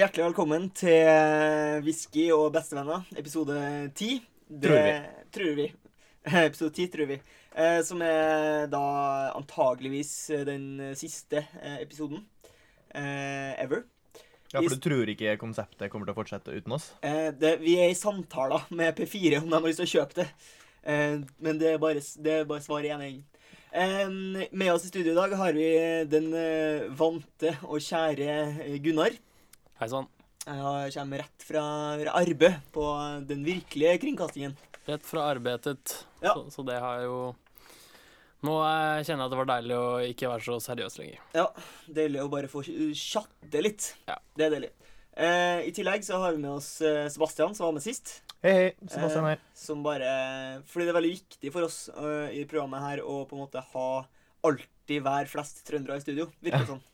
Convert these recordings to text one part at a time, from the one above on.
hjertelig velkommen til Whisky og bestevenner, episode ti. Det, Tror vi. Tror vi. episode ti, tror vi. Eh, som er da antageligvis den siste eh, episoden eh, ever. Ja, for du tror ikke konseptet kommer til å fortsette uten oss? Eh, det, vi er i samtaler med P4 om de har lyst til å kjøpe det. Eh, men det er bare, det er bare svar i ene enden. Med oss i studio i dag har vi den eh, vante og kjære Gunnar. Hei sann. Jeg kommer rett fra arbeid på den virkelige kringkastingen. Rett fra arbeidet. Ja. Så, så det har jo Nå eh, kjenner jeg at det var deilig å ikke være så seriøs lenger. Ja, deilig å bare få chatte litt. Ja. Det er deilig. Eh, I tillegg så har vi med oss eh, Sebastian, som var med sist. Hei, hei. Sebastian her. Som bare Fordi det er veldig viktig for oss øh, i programmet her å på en måte ha alltid være flest trøndere i studio. Virker det sånn.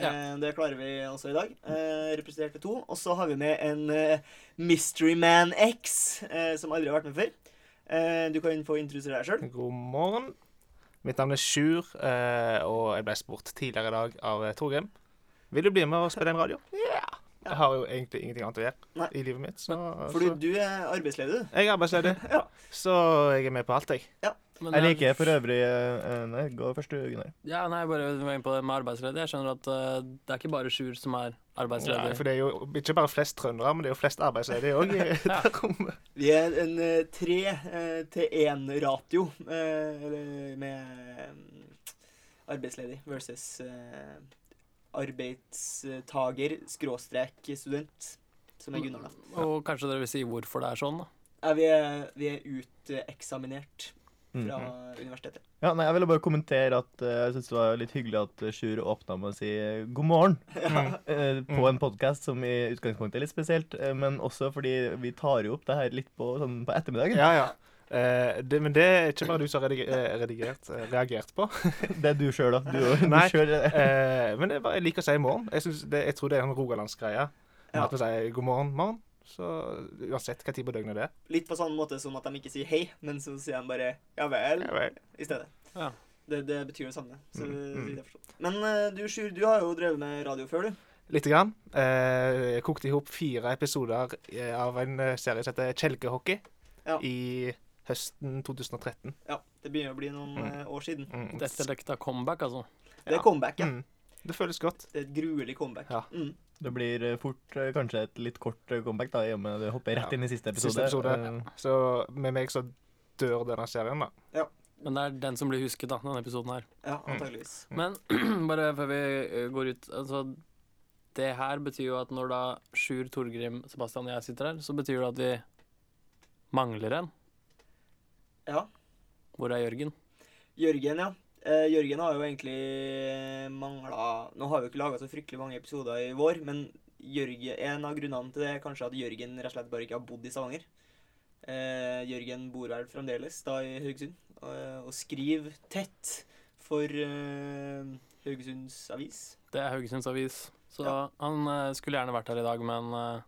Ja. Eh, det klarer vi også i dag. Representerte representert ved to. Og så har vi med en eh, Mystery Man X, eh, som aldri har vært med før. Eh, du kan få introdusere deg sjøl. God morgen. Mitt navn er Sjur, eh, og jeg ble spurt tidligere i dag av eh, Torgrim. Vil du bli med og spille en radio? Ja. Jeg har jo egentlig ingenting annet å gjøre Nei. i livet mitt. Så, Fordi så du er arbeidsledig, du. jeg er arbeidsledig, Ja. så jeg er med på alt, jeg. Men Jeg liker for øvrig eh, Nei, gå først du, Gunnar. Ja, nei, bare var inne på det med arbeidsledig. Jeg skjønner at uh, det er ikke bare Sjur som er arbeidsledig. Nei, for det er jo ikke bare flest trøndere, men det er jo flest arbeidsledige òg i Ja. det rommet. Vi er en eh, tre til én-ratio eh, med arbeidsledig versus arbeidstager skråstrek student, som er Gunnar, da. Og kanskje dere vil si hvorfor det er sånn, da. Ja, vi er, vi er uteksaminert. Fra universitetet. Ja, nei, Jeg ville bare kommentere at uh, jeg syns det var litt hyggelig at Sjur åpna med å si eh, god morgen ja. uh, på en podkast som i utgangspunktet er litt spesielt, uh, men også fordi vi tar jo opp det her litt på, sånn, på ettermiddagen. Ja, ja. Uh, det, men det er ikke bare du som har rediger, eh, redigert, uh, reagert på. Det er du sjøl, da. Du, du Nei. eh, Eh, men det er bare, jeg liker å si morgen. Jeg, det, jeg tror det er en rogalandsgreie. Ja. At vi sier god morgen, morgen. Så uansett hva tid på døgnet det er. Litt på samme måte som at de ikke sier hei, men så sier de bare ja vel Ja vel. i stedet. Ja. Det, det betyr det samme. Så Mm, mm. jeg. Men eh, du, Sjur, du har jo drevet med radio før, du. Lite grann. Eh, jeg kokte i hop fire episoder eh, av en eh, serie som heter Kjelkehockey Ja. i høsten 2013. Ja, det begynner å bli noen Mm. år siden. Mm. Dette lukter comeback, altså. Det Ja. er comeback, ja. Mm. Det føles godt. Det er et gruelig comeback. Ja. Mm. det blir eh, fort eh, kanskje et litt kort eh, comeback, da, i og med at du hopper rett Ja. inn i siste episode. Siste episode. Uh, Så med meg så dør denne serien, da. Ja. Men det er den som blir husket, da, denne episoden her. Ja, Mm. antageligvis. Men bare før vi går ut Altså, det her betyr jo at når da Sjur, Torgrim, Sebastian og jeg sitter her, så betyr det at vi mangler en. Ja. Hvor er Jørgen? Jørgen, ja. Eh, Jørgen har jo egentlig mangla Nå har vi jo ikke laga så fryktelig mange episoder i vår, men Jørgen, en av grunnene til det er kanskje at Jørgen rett og slett bare ikke har bodd i Stavanger. Eh, Jørgen bor vel fremdeles da i Haugesund og, og skriver tett for eh, Haugesunds Avis. Det er Haugesunds Avis. Så Ja. han eh, skulle gjerne vært her i dag, men eh,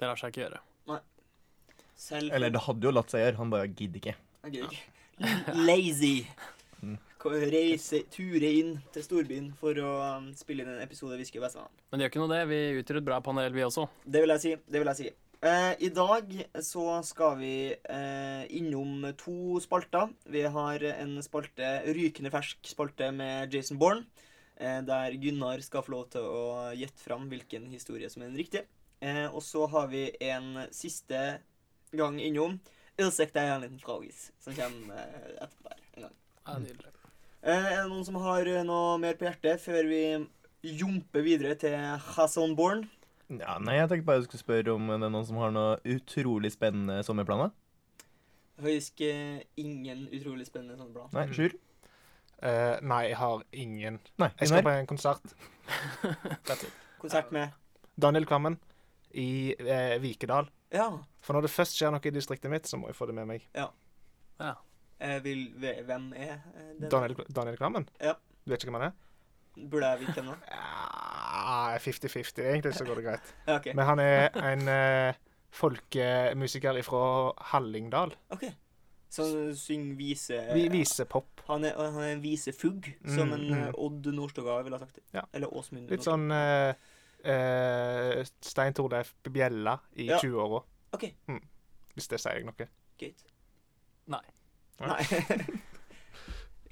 det lar seg ikke gjøre. Selv Eller det hadde jo latt seg gjøre, han bare gidder ikke. Jeg gidder ikke. Lazy. Reise, ture inn til storbyen for å um, spille inn en episode av Whisky og. Men det gjør ikke noe, det. Vi utgjør et bra panel, vi også. Det vil jeg si. det vil jeg si. Eh, I dag så skal vi eh, innom to spalter. Vi har en spalte, rykende fersk spalte med Jason Bourne, eh, der Gunnar skal få lov til å gjette fram hvilken historie som er den riktige. Eh, og så har vi en siste gang innom Ursäkta er en liten fragis, som kommer eh, etterpå der en gang. Ja, nydelig. Eh, er det noen som har eh, noe mer på hjertet før vi jumper videre til Hasson Born? Ja, nei, jeg tenkte bare jeg skulle spørre om det er noen som har noe utrolig spennende sommerplaner. Faktisk eh, ingen utrolig spennende sommerplaner. Nei, Sjur? Uh, nei, jeg har ingen. Nei, Jeg skal på en konsert. Konsert med Daniel Kvammen i uh, Vikedal. Ja. For når det først skjer noe i distriktet mitt, så må jeg få det med meg. Jeg vil, hvem er eh. Daniel, Daniel Kvammen? Ja. Du vet ikke hvem han er? Burde jeg vite hvem det er? Ja, 50-50. Egentlig så går det greit. Ja, OK. Men han er en eh, folkemusiker fra Hallingdal. ok. Så han synger vise... Vi Visepop. Han er, han er en visefugg, som Mm, en mm. eh, Odd Nordstoga ville ha sagt. det. Ja. Eller Åsmund Litt Nordstoga. sånn eh, Eh, Stein Torleif Bjella i Ja. 20-åra. OK, Hvis det sier jeg noe. Gøyt. Nei. Nei.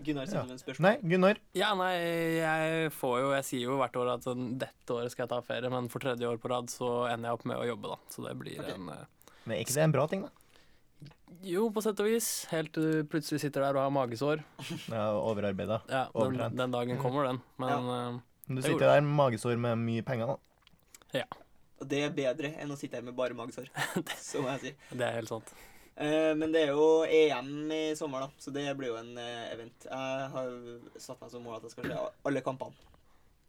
Gunnar Ja. sendte en spørsmål. Nei, Gunnar. Ja, nei, jeg får jo Jeg sier jo hvert år at sånn, dette året skal jeg ta ferie, men for tredje år på rad så ender jeg opp med å jobbe, da. Så det blir okay. en uh, Men er ikke det en bra ting, da? Jo, på sett og vis. Helt til du plutselig sitter der og har magesår. Ja, Overarbeida. Ja, den, den dagen kommer den. Men eh, Du sitter der med magesår med mye penger, da. Ja. Og det er bedre enn å sitte her med bare magesår. Så må jeg si. det er helt sant. Eh, men det er jo EM i sommer, da, så det blir jo en eh, event. Jeg har satt meg som mål at jeg skal se alle kampene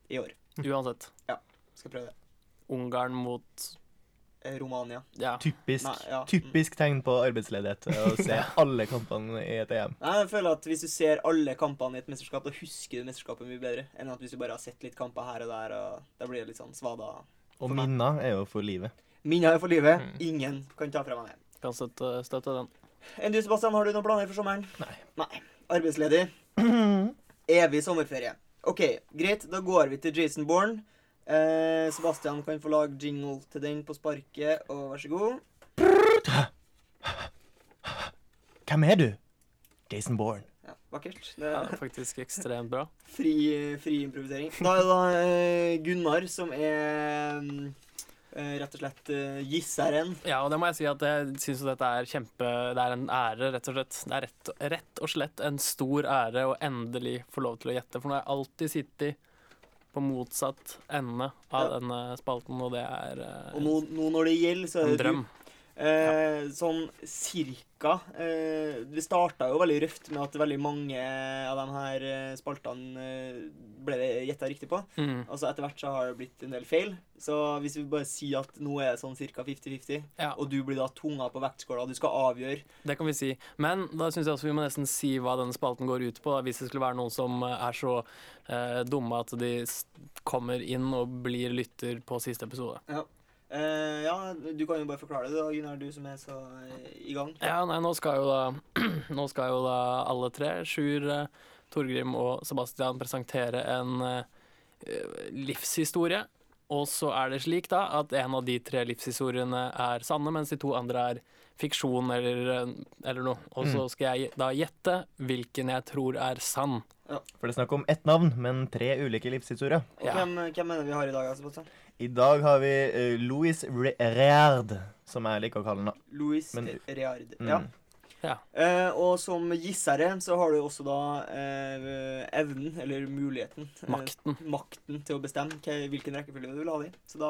i år. Uansett. Skal prøve det. Ungarn mot Eh, Romania. Ja. Typisk, Nei, ja. typisk tegn på arbeidsledighet å se alle kampene i et EM. Nei, jeg føler at Hvis du ser alle kampene i et mesterskap, da husker du mesterskapet mye bedre enn at hvis du bare har sett litt kamper her og der. og Da blir det litt sånn svada. Og minner er jo for livet. Minner er for livet. Mm. Ingen kan ta fra meg det. Kan støtte, støtte den. Enn du, Sebastian, har du noen planer for sommeren? Nei. Nei. Arbeidsledig. Evig sommerferie. OK, greit. Da går vi til Jason Bourne. Eh, Sebastian kan få lage jingle til den på sparket, og vær så god. Hvem er du? Jason Bourne. Ja, Vakkert. Det Ja, er faktisk ekstremt bra. fri, fri improvisering. Da er det da eh, Gunnar som er mm, rett og slett eh, gisseren. Ja, og det må jeg si at jeg syns dette er kjempe Det er en ære, rett og slett. Det er rett, rett og slett en stor ære å endelig få lov til å gjette, for nå har jeg alltid sittet på motsatt ende av Ja. denne spalten, og det er eh, Og nå, nå når det gjelder, så er en det du. Eh, sånn cirka eh, Det starta jo veldig røft med at veldig mange av de her eh, spaltene eh, ble det gjetta riktig på. Mm. Altså Etter hvert så har det blitt en del feil. Så hvis vi bare sier at nå er det sånn ca. 50-50, Ja, og du blir da tunga på vektskåla, du skal avgjøre det kan vi si. Men da syns jeg også vi må nesten si hva denne spalten går ut på. Hvis det skulle være noen som eh, er så eh, dumme at de kommer inn og blir lytter på siste episode. Eh, ja, du kan jo bare forklare det, da, Gunnar, du som er så uh, i gang. Ja, nei, nå skal jo da Nå skal jo da alle tre, Sjur, uh, Torgrim og Sebastian, presentere en livshistorie. Og så er det slik da at en av de tre livshistoriene er sanne, mens de to andre er fiksjon eller, eller noe. Og så skal jeg da gjette hvilken jeg tror er sann. For det er snakk om ett navn, men tre ulike livshistorier. Ja. hvem, hvem er det vi har i dag, Altså, I dag har vi uh, Louis Reard, som jeg liker å kalle ham. Louis Men- Reard. Mm. Ja. Eh, og som gissere så har du også da eh, evnen, eller muligheten eh, Makten. makten til å bestemme hva- hvilken rekkefølge du vil ha det i. Så da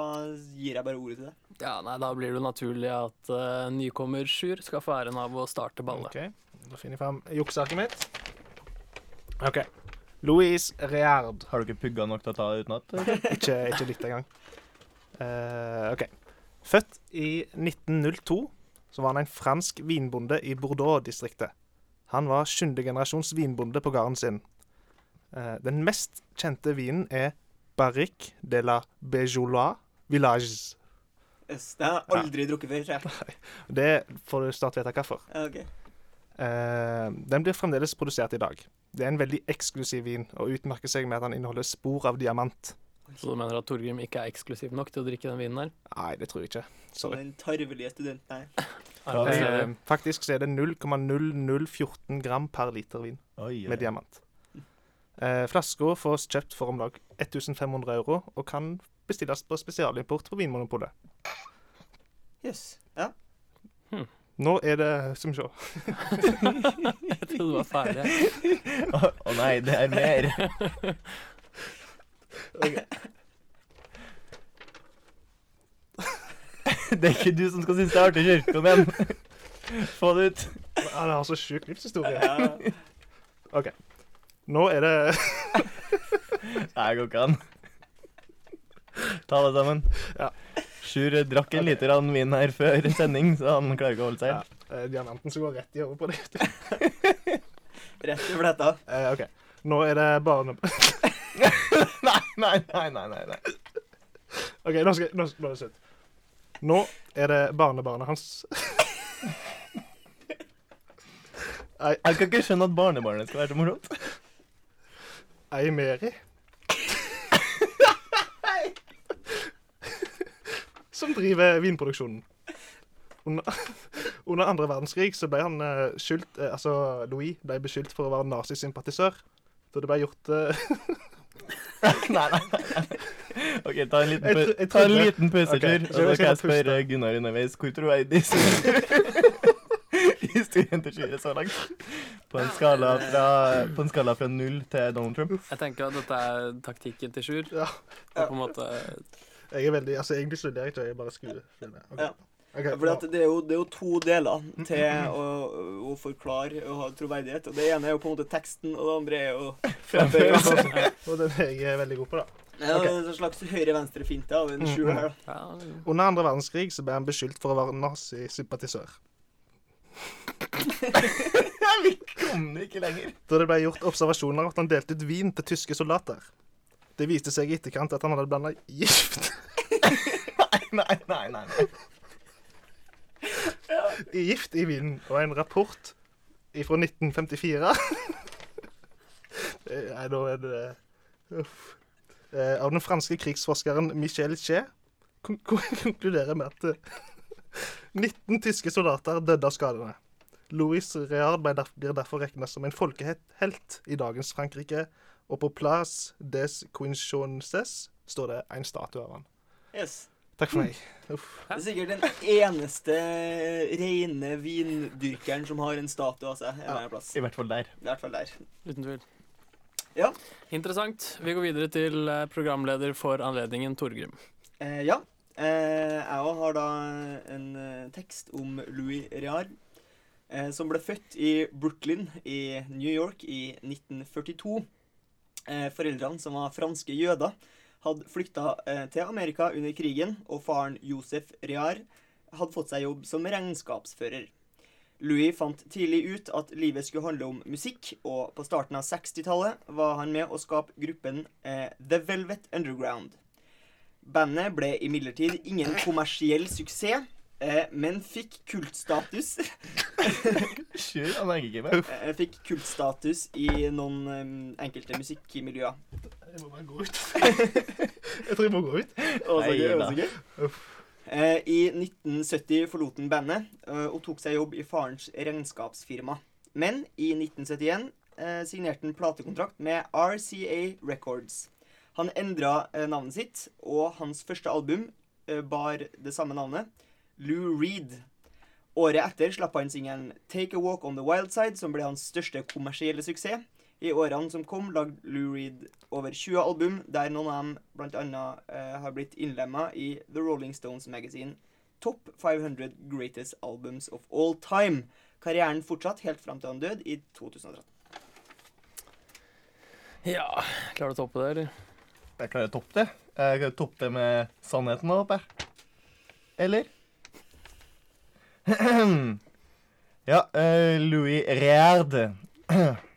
gir jeg bare ordet til deg. Ja, nei, Da blir det naturlig at uh, nykommer Sjur skal få æren av å starte ballet. OK, da finner jeg fram juksearket mitt. OK. Louise Reard. Har du ikke pugga nok til å ta det utenat? Ikke, ikke litt engang. Uh, OK. Født i 1902 så var han en fransk vinbonde i Bordeaux-distriktet. Han var sjuendegenerasjons vinbonde på gården sin. Eh, den mest kjente vinen er Barrique de la Bejolois Village. Yes, det har jeg aldri drukket før. jeg. Det får du snart vite hvorfor. Okay. ok. Eh, den blir fremdeles produsert i dag. Det er en veldig eksklusiv vin, og utmerker seg med at den inneholder spor av diamant. Så du mener at Torgrim ikke er eksklusiv nok til å drikke den vinen her? Nei, det tror jeg ikke. Som Sorry. den tarvelige studenten her. Ja, Eh, faktisk så er det 0,0014 gram per liter vin Oi, oi. med diamant. Eh, Flaska fås kjøpt for om lag 1500 euro og kan bestilles på spesialimport på Vinmonopolet. Yes. Ja. Nå er det Skal vi se. Jeg trodde du var ferdig. Å å nei, det er mer. det er ikke du som skal synes det er artig, Sjur. Kom igjen. Få det ut. Han har så sjuk livshistorie. OK. Nå er det Nei, går ikke an. Ta det sammen. Ja. Sjur drakk en liter av vin her før sending, så han klarer ikke å holde seg. ja, eh, diamanten som går rett i hodet på det. Rett i fletta. Eh, OK. Nå er det barne... Nei, nei, nei, nei, nei, nei. OK, nå, skal, nå, nå er det slutt. Nå er det barnebarnet hans. Jeg kan ikke skjønne at barnebarnet skal være så morsomt. Ei Meri. som driver vinproduksjonen. Under, under andre verdenskrig så ble han eh, skyldt eh, Altså, Louis ble beskyldt for å være nazisympatisør. Da det ble gjort eh, Nei, nei. OK, ta en liten, Jeg jeg ta en liten pausetur. okay. og så så skal jeg spørre Gunnar underveis hvor troverdig historien til Sjur er så langt. På en skala fra, på en skala fra null til Donald Trump. Jeg tenker at dette er taktikken til Sjur. Ja. Og på en måte Jeg er veldig Altså, egentlig studerer jeg ikke, jeg bare skuer. Okay. Ja. Ok, Fordi at det er, jo, det er jo to deler til å, å forklare og ha troverdighet. Og Det ene er jo på en måte teksten, og det andre er jo fremførelsen. Og den er jeg veldig god på, da. Det er en slags høyre-venstre-finte av en sjuer her. da. ja, Under andre verdenskrig så ble han beskyldt for å være nazisympatisør. Vi kom ikke lenger. Da det ble gjort observasjoner av at han delte ut vin til tyske soldater. Det viste seg i etterkant at han hadde blanda gift Nei, nei, nei. nei. I gift i vinen, og en rapport fra 1954 Eh, Nei, nå er det Uff. Eh, Av den franske krigsforskeren Michel Che kon- kon- konkluderer med at eh, 19 tyske soldater døde av skadene. Louis Reard blir derfor regna som en folkehelt i dagens Frankrike, og på Place des Quinchonces står det en statue av han. Yes. Takk for meg. Uff. Det er sikkert den eneste rene vindyrkeren som har en statue av seg Ja. I hvert fall der. I hvert fall der. uten tvil. Ja. Interessant. Vi går videre til eh, programleder for anledningen, Torgrim. Eh, ja. Eh, jeg òg har da en eh, tekst om Louis Reard, eh, som ble født i Brooklyn i New York i 1942. Eh, foreldrene, som var franske jøder, hadde flykta eh, til Amerika under krigen, og faren Josef Rear hadde fått seg jobb som regnskapsfører. Louis fant tidlig ut at livet skulle handle om musikk, og på starten av 60-tallet var han med å skape gruppen eh, The Velvet Underground. Bandet ble imidlertid ingen kommersiell suksess, eh, men fikk kultstatus Kjør med. eh, Fikk kultstatus i noen eh, enkelte musikkmiljøer. Jeg må bare gå ut. jeg tror jeg må gå ut. Også gøy, også gøy. Eh, I 1970 forlot han bandet eh, og tok seg jobb i farens regnskapsfirma. Men i 1971 eh, signerte han platekontrakt med RCA Records. Han endra eh, navnet sitt, og hans første album eh, bar det samme navnet, Lou Reed. Året etter slapp han singelen Take a Walk on the Wild Side, som ble hans største kommersielle suksess. I årene som kom, lagde Lou Reed over 20 album, der noen av dem bl.a. Uh, har blitt innlemma i The Rolling Stones Magazine Top 500 Greatest Albums of All Time. Karrieren fortsatt helt fram til han døde i 2013. Ja, klarer du å toppe det, eller? Jeg klarer å toppe det. Jeg klarer å toppe det med sannheten, håper jeg. Eller? Ja, eh, Louis Reard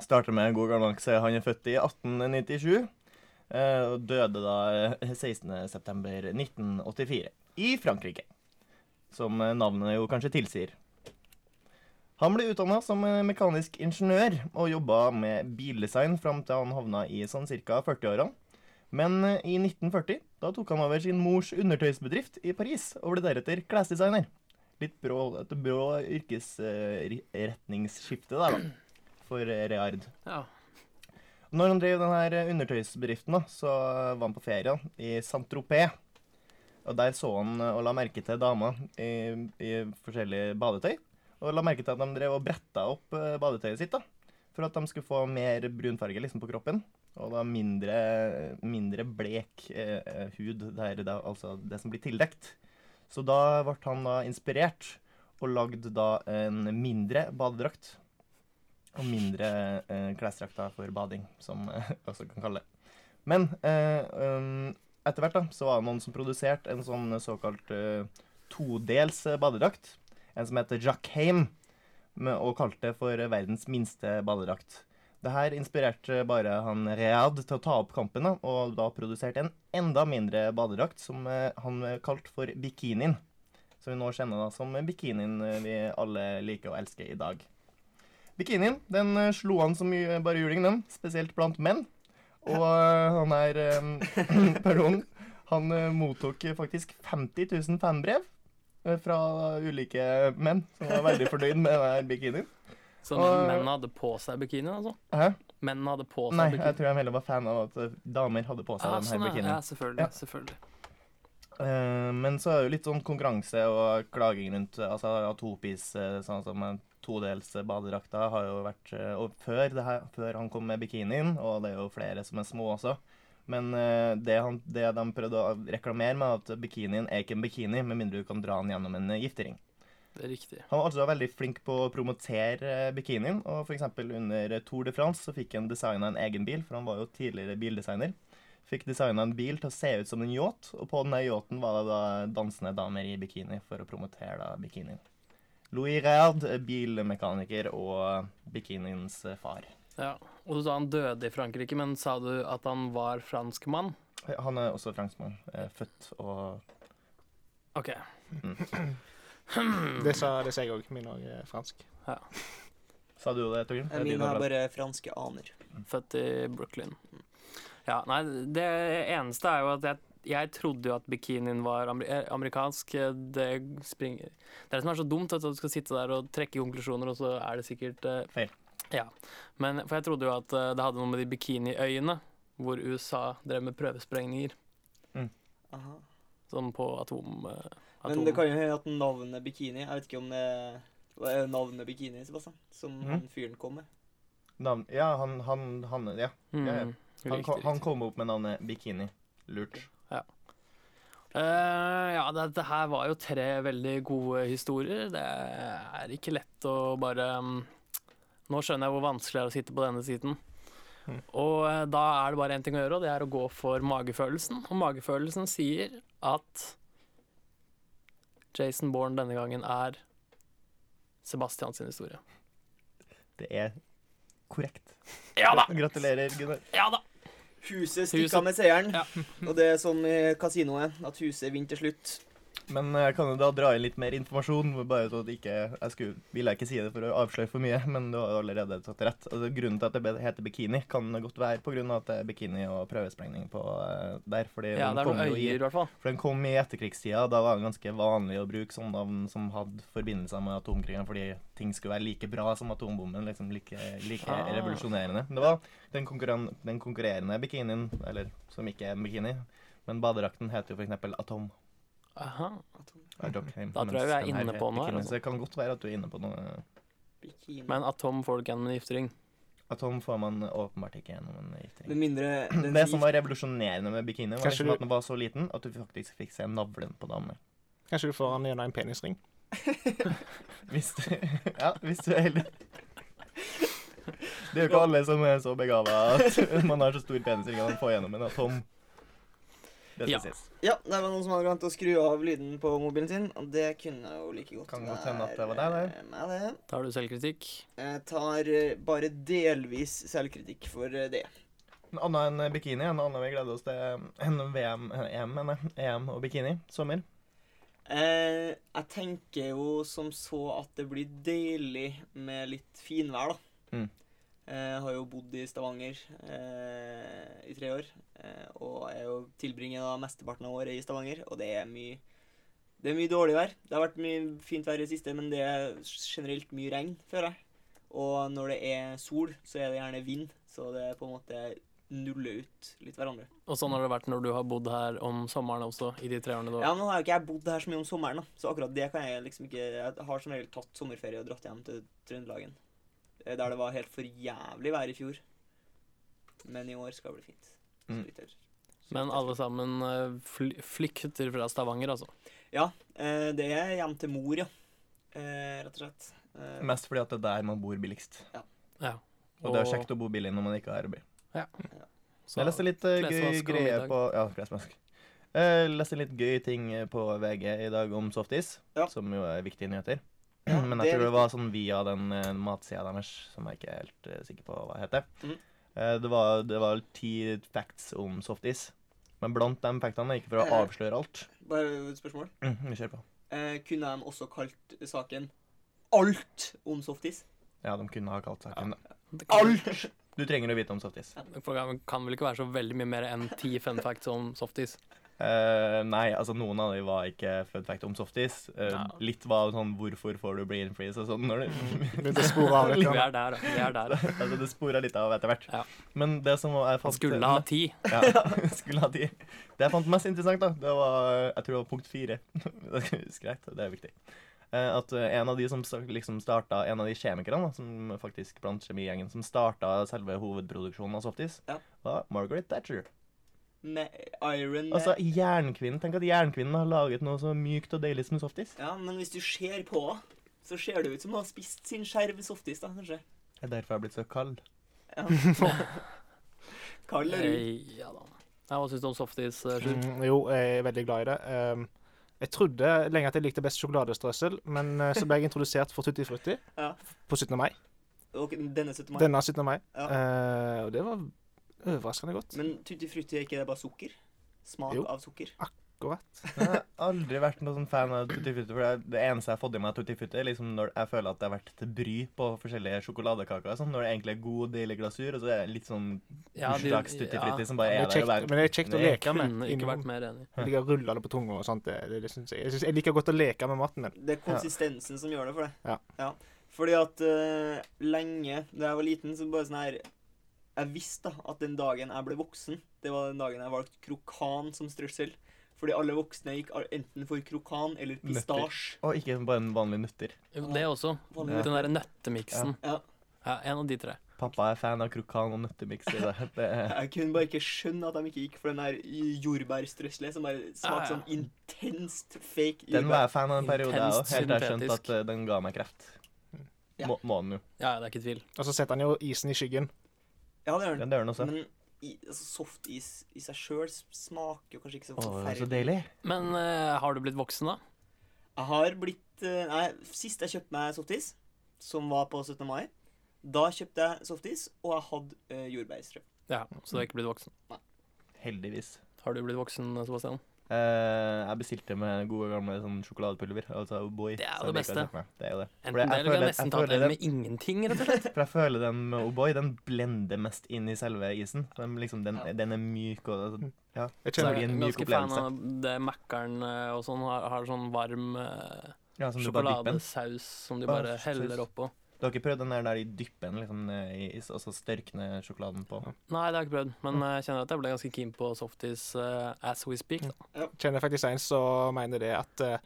starter med en god gammeldags Han er født i 1897 eh, og døde da eh, 16.9.1984 i Frankrike. Som eh, navnet jo kanskje tilsier. Han ble utdanna som eh, mekanisk ingeniør og jobba med bildesign fram til han havna i sånn ca. 40-årene. Men eh, i 1940 da tok han over sin mors undertøysbedrift i Paris og ble deretter klesdesigner. Litt brå, et brå yrkesretningsskifte der, da, for eh, Reard. Ja. Når han drev denne undertøysbedriften, da, så var han på ferie i Saint-Tropez. Og der så han eh, og la merke til damer i, i forskjellige badetøy. Og la merke til at de drev og bretta opp eh, badetøyet sitt. da, For at de skulle få mer brunfarge liksom, på kroppen. Og da mindre, mindre blek eh, hud, der, da, altså det som blir tildekt. Så da ble han da inspirert og lagde da en mindre badedrakt. Og mindre eh, klesdrakter for bading, som vi også kan kalle det. Men eh, um, etter hvert da, så var det noen som produserte en sånn såkalt eh, todels eh, badedrakt. En som heter Jack Haim, og kalte det for eh, verdens minste badedrakt. Det her inspirerte bare han Read til å ta opp kampen, da, og da produserte en enda mindre badedrakt som eh, han kalte for bikinien. Som vi nå kjenner da som bikinien eh, vi alle liker og elsker i dag. Bikinien den eh, slo an så mye bare juling, den. Spesielt blant menn. Og han her Pardon. Han mottok faktisk 50 000 fanbrev fra ulike menn som var veldig fornøyd med denne bikinien. Så Og- mennene hadde på seg bikini, altså? Hæ? Mennene hadde på seg Nei, bikini? jeg tror jeg heller var fan av at eh, damer hadde på seg ja, denne sånn, bikinien. ja, selvfølgelig. Ja. selvfølgelig. Uh, men så er det jo litt sånn konkurranse og klaging rundt eh, altså Atopis, sånn som todels badedrakta, har jo vært Og før, det her, før han kom med bikinien, og det er jo flere som er små også Men uh, det, han, det de prøvde å reklamere med, at bikinien er ikke en bikini, med mindre du kan dra den gjennom en giftering. Det er riktig. Han var altså veldig flink på å promotere bikinien, og f.eks. under Tour de France så fikk han designa en egen bil, for han var jo tidligere bildesigner. Fikk designa en bil til å se ut som en yacht, og på denne yachten var det da dansende damer i bikini for å promotere da bikinien. Louis Reard, bilmekaniker og bikiniens far. Ja. Og du sa han døde i Frankrike, men sa du at han var franskmann? Han er også franskmann. eh, Født og OK. Det sa, det sa jeg òg. Min òg er fransk. Sa du det, Torgrim? Er Min har bare franske aner. Født i Brooklyn. Ja, nei, det eneste er jo at jeg, jeg trodde jo at bikinien var amer eh, amerikansk. Det springer Det er det som er så dumt, at du skal sitte der og trekke konklusjoner, og så er det sikkert eh, Feil. Ja. Men for jeg trodde jo at eh, det hadde noe med de bikiniøyene, hvor USA drev med prøvesprengninger, Mm. sånn på atom... eh, Men atom. det kan jo hende at navnet Bikini Jeg vet ikke om det er navnet Bikini, Sebastian, som mm. han fyren kom med. Navn Ja, han, han, han Ja. Mm, ja, ja. Han, riktig, kom, han kom opp med navnet Bikini. Lurt. Eh, ja, dette her var jo tre veldig gode historier. Det er ikke lett å bare um, Nå skjønner jeg hvor vanskelig det er å sitte på denne siden. Mm. Og uh, da er det bare én ting å gjøre, og det er å gå for magefølelsen. Og magefølelsen sier at Jason Bourne denne gangen er Sebastian sin historie. Det er korrekt. Ja da! Gratulerer, Gunnar. Ja da! Huset stikker Huset- med seieren. Ja. Og det er som i kasinoet, at huset vinner til slutt. Men jeg kan jo da dra inn litt mer informasjon. Bare så at ikke, jeg skulle, ville ikke si det for å avsløre for mye, men du har allerede tatt rett. Altså, grunnen til at det heter bikini, kan godt være av at det er bikini og prøvesprengning på eh, der. Fordi Ja, det er kom noen jo i- i hvert fall. For den kom i etterkrigstida. Da var det ganske vanlig å bruke sånne navn som hadde forbindelser med atomkrigen, fordi ting skulle være like bra som atombomben. liksom Like, like Ah. revolusjonerende. Det var den, konkurren den konkurrerende bikinien, eller som ikke er en bikini, men badedrakten heter jo f.eks. Atom. Aha. av Da tror jeg vi er inne på noe her, altså. Så det kan godt være at du er inne på noe. Bikini. Men Atom får du ikke gjennom en giftering. Atom får man åpenbart ikke gjennom en giftering. Med mindre den Det som var revolusjonerende med bikini, var Kanskje liksom du- at den var så liten at du faktisk fikk se navlen på damer. Kanskje du får han gjennom en penisring. Hvis du, ja, hvis du er heldig. Det er jo ikke alle som er så begava at man har så stor penisring at man får gjennom en atom. Ja. Ja, det var noen som hadde glemt å skru av lyden på mobilen sin, og det kunne jo like godt Kan godt hende at det var deg, det. meg, det. Tar du selvkritikk? Jeg tar eh, bare delvis selvkritikk for eh, det. En annen enn bikini, en annen vi gleder oss til en VM, EM, mener jeg. EM og bikini. Sommer. Eh, jeg tenker jo som så at det blir deilig med litt finvær, da. Mm. Eh, Jeg har jo bodd i Stavanger eh, i tre år, eh, og jeg tilbringer da mesteparten av året i Stavanger, og det er mye det er mye dårlig vær. Det har vært mye fint vær i det siste, men det er generelt mye regn, føler jeg. Og når det er sol, så er det gjerne vind, så det på en måte nuller ut litt hverandre. Og sånn har det vært når du har bodd her om sommeren også, i de tre årene du Ja, Nå har jo ikke jeg bodd her så mye om sommeren, da. så akkurat det kan jeg liksom ikke Jeg har som regel tatt sommerferie og dratt hjem til Trøndelagen. Eh, Der det var helt for jævlig vær i fjor. Men i år skal det bli fint. Mm. vidt Men alle sammen eh, fly flykter fra Stavanger, altså. Ja, eh, det er hjem til mor, ja. Eh, rett og slett. Eh, Mest fordi at det er der man bor billigst. Ja. Og det er kjekt å bo billig når man ikke har arbeid. Så, Jeg leste litt uh, gøy greie på Ja, klesvask. Jeg leste litt gøy ting på VG i dag om softis, Ja. som jo er viktige nyheter. Ja, Men jeg tror det var sånn via den uh, matsida deres, som jeg ikke er helt uh, sikker på hva heter. Mm. Uh, det, var, det var ti facts om softis. Men blant de factene, ikke for å Eh. avsløre alt Bare et spørsmål. mm, Vi kjører på. Eh, kunne de også kalt saken Alt om softis? Ja, de kunne ha kalt saken Det Alt! Du trenger å vite om softis. det kan vel ikke være så veldig mye mer enn ti fun facts om softis. Eh, nei, altså noen av dem var ikke fun fact om softis. Uh, Ja. Litt var sånn 'hvorfor får du brain freeze' og sånn. Når du, Begynte å spore av litt. Vi er der. Vi er der. altså det spora litt av etter hvert. Ja. Men det som jeg fant skulle ha ti. Ja, skulle ha ti. Det jeg fant mest interessant, da, det var jeg tror det var punkt fire. Det rett, det er viktig. Uh, At en av de som liksom starta, en av de kjemikerne da, som faktisk blant kjemigjengen som starta selve hovedproduksjonen av softis, Ja. var Margaret Thatcher. Med Iron Altså jernkvinnen. Tenk at jernkvinnen har laget noe så mykt og deilig som softis. Ja, men hvis du ser på henne, så ser det ut som hun har spist sin skjerv softis, da, kanskje. Det er derfor jeg har blitt så kald. Ja. Kald er du. Eh, Ja da. Ja, Hva syns du om softis, eh, Sjur? Mm, jo, jeg er veldig glad i det. Um, jeg trodde lenge at jeg likte best sjokoladestrøssel, men uh, så ble jeg introdusert for Tutti Frutti Ja. på 17. mai. Og denne 17. mai. Denne 17. mai. Ja. Uh, og det var overraskende godt. Men tutti frutti er ikke det bare sukker? Smak Jo. av sukker? Akkurat. Jeg har aldri vært noen sånn fan av Tutti Frutti. For det, det eneste jeg har fått i meg av Tutti Frutti, er liksom når jeg føler at det har vært til bry på forskjellige sjokoladekaker. Sånn, når det egentlig er god, deilig glasur, og så er det litt sånn Ja, bursdags Tutti ja. Frutti som bare er er der. kjekt, og bare- men det er kjekt å leke med. Kunne ikke vært mer enig. Jeg liker å rulle det på tunga og sånt. Det, det, det synes jeg. Jeg, synes, jeg liker godt å leke med maten min. Det er konsistensen som gjør det for deg. Ja. Fordi at uh, lenge da jeg var liten, så bare sånn her Jeg visste da at den dagen jeg ble voksen, det var den dagen jeg valgte krokan som strøssel. Fordi alle voksne gikk enten for krokan eller pistasje. Og ikke bare en vanlig nøtter. Jo, Det også. Vanlig. Den derre nøttemiksen. Ja. Ja, en av de tre. Pappa er fan av krokan og nøttemiks Jeg kunne bare ikke skjønne at de ikke gikk for den der jordbærstrøsselet som bare smakte ja. sånn intenst fake jordbær. den var jeg fan av en periode, jeg òg. Helt til jeg skjønte at eh, den ga meg kreft. Ja. Må, må den jo. Ja, det er ikke tvil. Og så setter han jo isen i skyggen. Ja, det gjør den. Den gjør den også. Men i, altså, softis i seg sjøl smaker jo kanskje ikke så det er forferdelig. deilig. Men uh, har du blitt voksen, da? Jeg har blitt uh, Nei, sist jeg kjøpte meg softis, som var på 17. mai, da kjøpte jeg softis, og jeg hadde uh, jordbærstrø. Ja, Så du har ikke blitt voksen. Heldigvis. Har du blitt voksen, Sebastian? Eh, jeg bestilte med gode gamle sånn sjokoladepulver. Altså O'boy. Det er jo det beste. Det er jo det. Enten det, eller føler- nesten tatt den- med ingenting, rett og slett. For jeg føler den med O'boy, den blender mest inn i selve isen. Den, liksom, den, Ja. den er myk og Ja. Jeg Så Det kjenner, blir jeg en er myk ganske fan av det Mækkern eh, og sånn har, har sånn varm uh, ja som du sjokoladesaus som de bare heller oppå. Du har ikke prøvd den der, der i dyppen, liksom, i altså størkne sjokoladen på? Nei, det har jeg ikke prøvd, men eh, jeg kjenner at jeg ble ganske keen på softis uh, as we speak. Da. kjenner faktisk en som mener det at uh,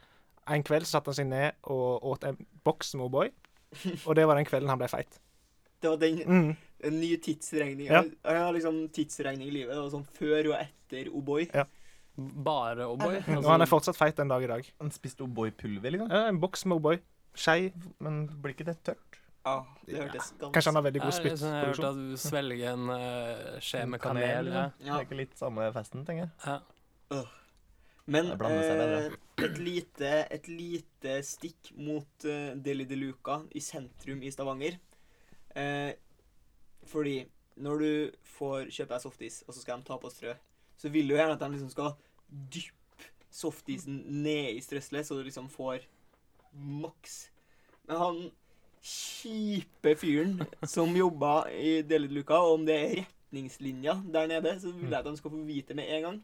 en kveld satte han seg ned og åt en boks med O'boy, og det var den kvelden han ble feit. Det var den Mm. en ny tidsregning. Ja. Jeg, har liksom tidsregning i livet. Det var sånn før og etter O'boy. Bare O'boy. Og han er Altså, fortsatt feit den dag i dag. Han spiste O'boy-pulver, liksom? Ja, en boks med O'boy. Skei. Men blir ikke det tørt? Ja, det hørtes ganske Kanskje han har veldig god spyttproduksjon. jeg, har hørt at du svelger en uh, skje med Kanel, kanel. Ja. Det er ikke litt samme festen, tenker jeg. Ja. Men seg bedre. eh, et, lite, et lite stikk mot uh, Deli de Luca i sentrum i Stavanger. Eh, fordi når du får kjøpe deg softis, og så skal de ta på strø, så vil du gjerne at de liksom skal dyppe softisen ned i strøsselet, så du liksom får maks. Men han kjipe fyren som jobba i Deli de og om det er retningslinja der nede, så vil jeg at de skal få vite med en gang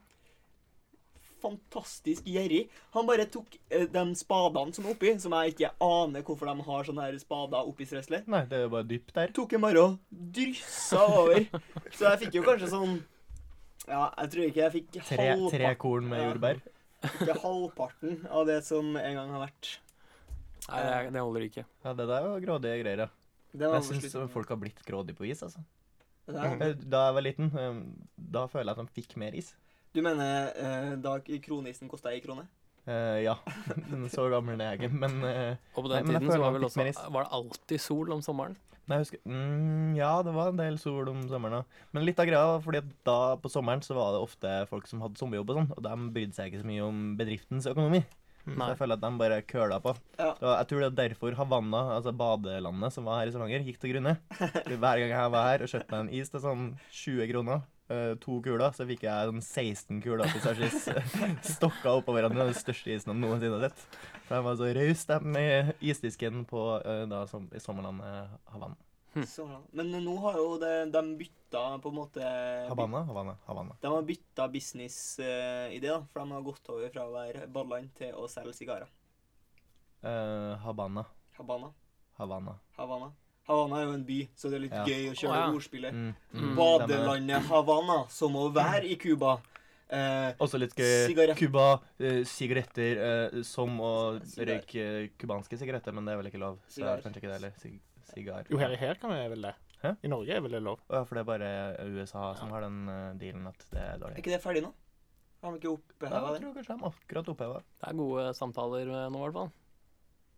fantastisk gjerrig. Han bare tok eh, de spadene som er oppi, som jeg ikke aner hvorfor de har sånne her spader oppi stresslet. Nei, det er jo bare dypt der. Tok en bare og dryssa over. Så jeg fikk jo kanskje sånn Ja, jeg tror ikke jeg fikk Tre, tre korn med Ja. jordbær. ikke halvparten av det som en gang har vært. Nei, det, det holder ikke. Ja, det der var grådige greier, ja. Det var Jeg syns folk har blitt grådige på is, altså. Da jeg var liten, eh, da føler jeg at de fikk mer is. Du mener eh, da kronisen kosta ei krone? Eh, ja. Så gammel er jeg ikke, men eh, Og på den nei, tiden så var vel også. Var det alltid sol om sommeren? Nei, jeg husker mm, Ja, det var en del sol om sommeren òg. Men litt av greia var fordi at da på sommeren så var det ofte folk som hadde sommerjobb og sånn, og de brydde seg ikke så mye om bedriftens økonomi. Så jeg føler at de bare køla på. Ja. Og jeg tror det er derfor Havanna, altså badelandet som var her i Stavanger, gikk til grunne. Hver gang jeg var her og kjøpte meg en is til sånn 20 kroner, eh, to kuler, så fikk jeg sånn 16 kuler Pissages stokka oppå hverandre. Den største isen jeg noensinne har sett. For de var så rause, de med isdisken på eh, da, som, i sommerlandet Havanna. Hm. Så, men nå har jo det, de bytta på en måte Havanna? Havanna, Havanna. De har bytta businessidé, da. For de har gått over fra å være badeland til å selge sigarer. Uh, Habana. Habana. Havanna. Havanna. Havana er jo en by, så det er litt Ja. gøy å kjøre oh, ja. ordspillet. Mm. Mm. Badelandet Havana, som å være i Cuba. Eh, Også litt gøy. Sigarett. Cuba, eh, sigaretter eh, som å røyke Kubanske cubanske sigaretter, men det er vel ikke lov. Så det er kanskje ikke det heller. Sig sigar. Jo, her, her kan vi vel det. Hæ? I Norge er vel det lov. Å ja, for det er bare USA som har den eh, dealen at det er dårlig. er ikke det ferdig nå? Har de ikke Ja, oppheva jeg det? tror kanskje de akkurat oppheva. Det er gode samtaler eh, nå, i hvert fall.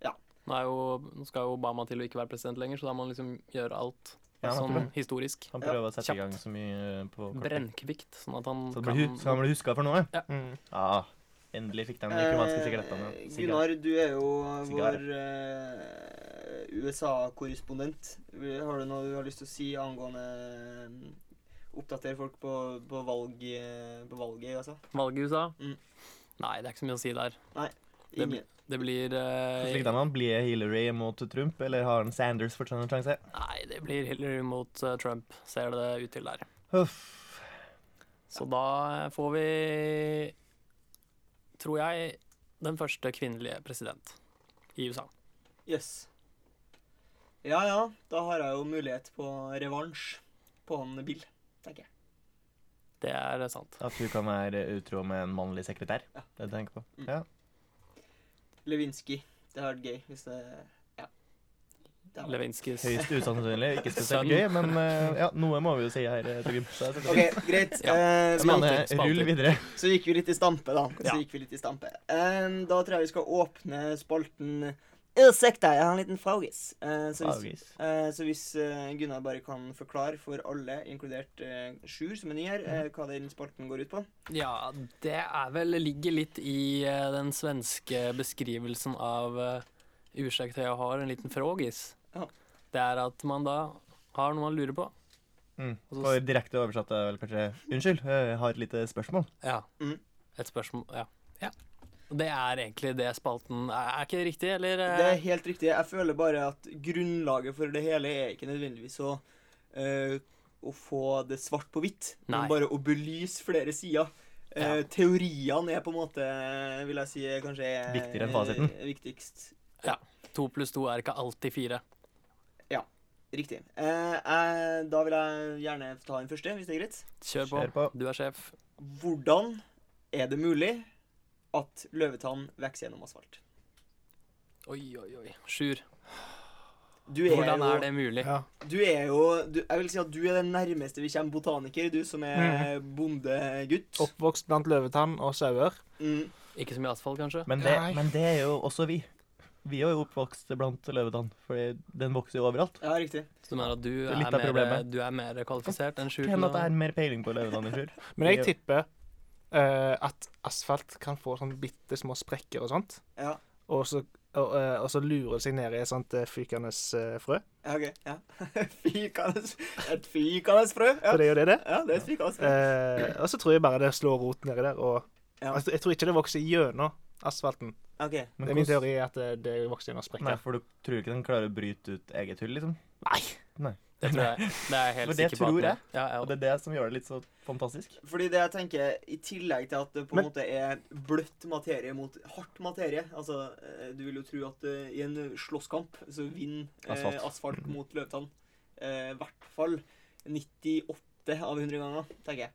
Ja. Nå, er jo, nå skal jo Obama til å ikke være president lenger, så da må han liksom gjøre alt Ja, han sånn historisk. Han Ja, prøver å sette kjapt. i gang så mye eh, på kortet. Brennkvikt, sånn at han Så kan så han blir huska for noe? Mm. Ja. Endelig fikk de de sigarettene. Eh, Sigar. Gunnar, du er jo Sigar. vår eh, USA-korrespondent. Har du noe du har lyst til å si angående eh, Oppdatere folk på, på, valg, eh, på valget i USA? Valget i USA? Mm. Nei, det er ikke så mye å si der. Nei, Ingen. Det blir uh, Slik han? Blir Hillary mot Trump, eller har han Sanders fortsatt en sjanse? Nei, det blir Hillary mot uh, Trump, ser det ut til der. Uff. Så da får vi, tror jeg, den første kvinnelige president i USA. Yes. Ja ja, da har jeg jo mulighet på revansj på han Bill, tenker jeg. Det er sant. At du kan være utro med en mannlig sekretær. Ja. Det du tenker på. Mm. Ja. Lewinsky. Det har vært gøy hvis det Levinskys Høyst usannsynlig. Ikke spesielt gøy, men uh, ja, noe må vi jo si her. eh, setter OK, greit. Ja. Uh, så, rull spalter. videre. så gikk vi litt i stampe, da. Så Ja. gikk vi litt i stampe. Uh, da tror jeg vi skal åpne spalten Unnskyld, jeg har en liten fragis. Eh, så hvis, eh, så hvis eh, Gunnar bare kan forklare for alle, inkludert uh, Sjur, som er ny her, eh, hva den spalten går ut på. Ja, det er vel ligger litt i eh, den svenske beskrivelsen av uh, ursäkta, jeg har en liten frågis. Ja. Det er at man da har noe man lurer på. Mm. Og direkte oversatt er vel kanskje Unnskyld, jeg har et lite spørsmål. Ja. Mm. Et spørsmål Ja. ja. Det er egentlig det spalten Er, ikke det riktig, eller? eh? Det er helt riktig. Jeg føler bare at grunnlaget for det hele er ikke nødvendigvis å, øh, å få det svart på hvitt, Nei. men bare å belyse flere sider. Ja. Uh, Teoriene er på en måte, vil jeg si, kanskje er, Viktigere enn fasiten. Viktigst. Ja. To pluss to er ikke alltid fire. Riktig. Eh, eh, da vil jeg gjerne ta den første, hvis det er greit. Kjør på. Kjør på. Du er sjef. Hvordan er det mulig at løvetann vokser gjennom asfalt? Oi, oi, oi. Sjur. Du er Hvordan jo, er det mulig? Ja. Du er jo du, Jeg vil si at du er den nærmeste vi kommer botaniker, du som er bondegutt. Oppvokst blant løvetann og sauer. Mm. Ikke så mye asfalt, kanskje? Men det, men det er jo også vi. Vi er jo oppvokst blant løvetann, for den vokser jo overalt. Ja, riktig. Så du at du er er, mer, du er mer kvalifisert enn Sjur? Hender at jeg har mer peiling på løvetann enn Sjur. Men jeg tipper uh, at asfalt kan få sånn bitte små sprekker og sånt. Ja. Og så, og, uh, og så lurer det seg ned i et sånt uh, fykende frø. Ja, OK. Ja. Fykende Et fykende frø. Ja. Så det er jo det det. ja, det er et frø. Eh, og så tror jeg bare det slår rot nedi der. Og Ja. altså, jeg tror ikke det vokser gjennom asfalten. OK. Det er min teori at det, det vokser gjennom Nei, sprekker. for du tror ikke den klarer å bryte ut eget hull, liksom? Nei. Det tror jeg. Det er jeg helt For det sikker på. tror jeg. ja, Ja, Og det er det som gjør det litt så fantastisk. Fordi det jeg tenker, i tillegg til at det på en Men- måte er bløtt materie mot hardt materie Altså, eh, du vil jo tro at uh, i en slåsskamp så vinner eh, Asfalt. asfalt, mot løvtann. Eh, I hvert fall 98 av 100 ganger, tenker jeg.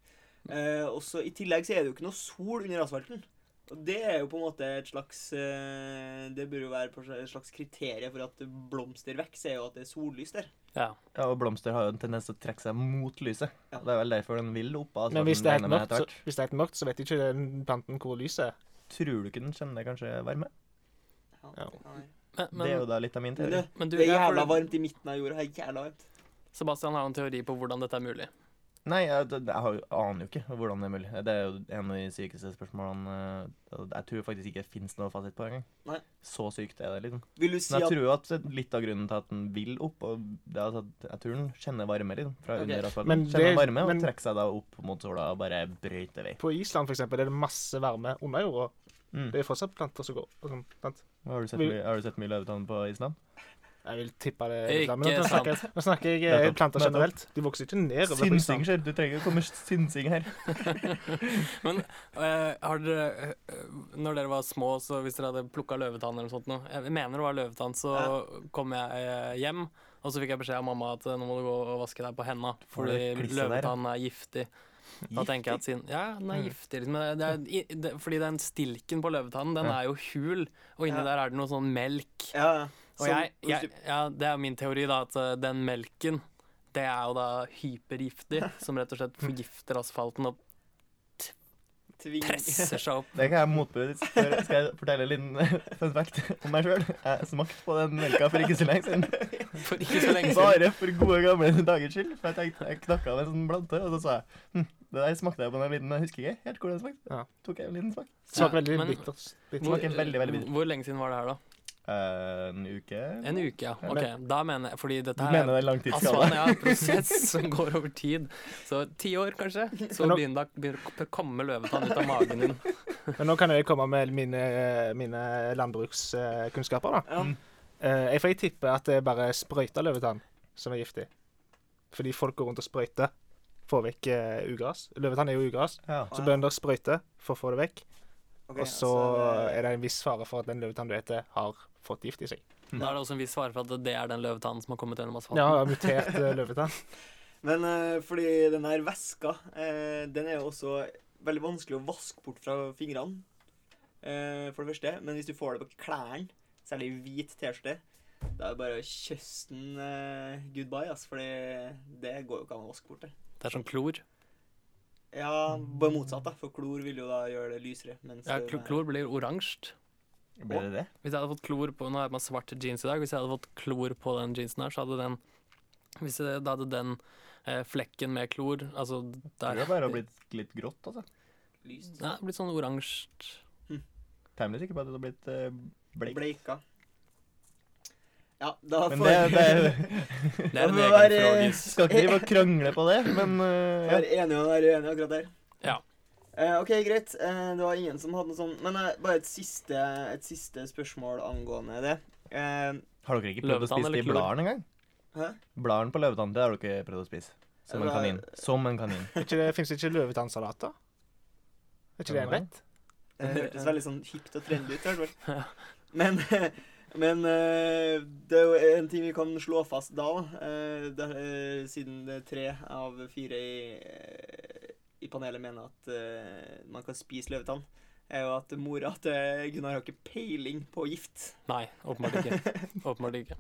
Eh, og så I tillegg så er det jo ikke noe sol under asfalten. Og det er jo på en måte et slags eh, Det bør jo være et slags kriterium for at blomster vokser, er jo at det er sollys der. ja. Ja, og blomster har jo en tendens til å trekke seg mot lyset. Ja. Det er vel derfor den vil opp av Men hvis det, er mørkt, så, hvis det er helt mørkt, så vet ikke den planten hvor lyset er. Tror du ikke den kjenner kanskje varme? Ja, Ja. det kan være. Men, det er jo da litt av min teori. men du, det er jævla varmt i midten av jorda. Det er jævla varmt. Sebastian har en teori på hvordan dette er mulig. Nei, jeg, jeg, jeg aner jo ikke hvordan det er mulig. Det er jo en av de sykeste spørsmålene. eh, Jeg tror faktisk ikke det fins noe fasit på engang. Så sykt er det, liksom. Vil du si Men jeg at tror at litt av grunnen til at den vil opp, og det er at jeg tror den kjenner varme, liksom. Fra okay. under asfalten. Men kjenner det- varme og men- trekker seg da opp mot sola og bare brøyter vei. På Island for eksempel, er det masse varme under jorda. Mm. Det er fortsatt planter som går. og sånn, sant? Har, du sett Vil- har du sett mye løvetann på Island? Jeg vil tippe det. Ikke men nå snakker, jeg- nå snakker jeg eh, Nettopp, planter nettopp. generelt. De vokser ikke nedover. på Synsing skjer. Du trenger ikke komme synsing her. Men uh, har dere uh, Når dere var små, så hvis dere hadde plukka løvetann eller noe sånt noe, Jeg mener det var løvetann, så kom jeg uh, hjem, og så fikk jeg beskjed av mamma at eh, nå må du gå og vaske deg på henda, fordi ja. løvetann er giftig. Da tenker jeg at siden Ja, den er Mm. giftig, liksom. Det er, det, fordi den stilken på løvetannen, den er jo hul, og inni Ja. der er det noe sånn melk. Ja, Og som- jeg, jeg, ja, det er min teori, da, at eh, den melken, det er jo da hypergiftig, som rett og slett forgifter asfalten og presser seg opp. Det kan jeg motbevise. Skal skal jeg fortelle en liten fun fact om meg sjøl? Jeg smakte på den melka for ikke så lenge siden. For ikke så lenge siden. Bare for gode gamle dagers skyld. For jeg tenkte jeg knakka av en sånn blante, og så sa jeg hm, det der smakte jeg på en liten Jeg husker ikke helt hvordan det smakte. Ja. Tok jeg en liten smak. Smaker Ja, veldig bittert. bittert. Hvor, veldig, veldig bitter. hvor lenge siden var det her, da? Eh, en uke. En uke, ja. Ok, Da mener jeg Fordi dette her mener det er Altså, ja, en prosess som går over tid. Så ti år, kanskje. Så nå- begynner det å komme løvetann ut av magen din. Men nå kan jeg komme med mine, mine landbrukskunnskaper, da. Ja. Eh, Jeg får tippe at det er bare sprøyta løvetann som er giftig. Fordi folk går rundt og sprøyter. Får vekk eh, ugras. Løvetann er jo ugras, Ja. så bønder sprøyter for å få det vekk. Okay, Og så altså, er det en viss fare for at den løvetann du heter, har fått gift i seg. Da er det også en viss fare for at det er den løvetannen som har kommet gjennom asfalten. Ja, mutert eh, løvetann. Men eh, fordi den her væska, eh, den er jo også veldig vanskelig å vaske bort fra fingrene. eh, for det første. Men hvis du får det på klærne, særlig hvit T-skjorte, da er det bare å kysten uh, goodbye, ass. Fordi det går jo ikke an å vaske bort, det. Det er som klor. Ja, bare motsatt, da. For klor vil jo da gjøre det lysere. Mens Ja, kl klor blir oransje. Ble det det? Hvis jeg hadde fått klor på Nå har jeg på meg svarte jeans i dag. Hvis jeg hadde fått klor på den jeansen her, så hadde den Hvis jeg, da hadde den eh, flekken med klor Altså der Det er bare blitt litt grått, altså. lyst. Ja, blitt sånn oransje. Temmelig sikker på at det hadde blitt eh, bleik. Bleika. Ja, da får det, det er, Det er en egen være- skal ikke drive og krangle på det, men uh, ja. Være enige og være uenige akkurat der. Ja. Eh, OK, greit. Uh, det var ingen som hadde noe sånt. Men uh, bare et siste, et siste spørsmål angående det. Eh, Har dere ikke prøvd å spise eller de bladene engang? hæ? Bladene på løvetann, det har dere ikke prøvd å spise. Som en kanin. Som en kanin. Fins det ikke løvetannsalat, da? Er ikke det en rett? Det hørtes veldig sånn hipt og trendy ut. i hvert fall. Men, men det er jo en ting vi kan slå fast da, eh, er- siden det er tre av fire i, i panelet mener at uh, man kan spise løvetann, er jo at mora til Gunnar har ikke peiling på gift. Nei, åpenbart ikke. Åpenbart ikke.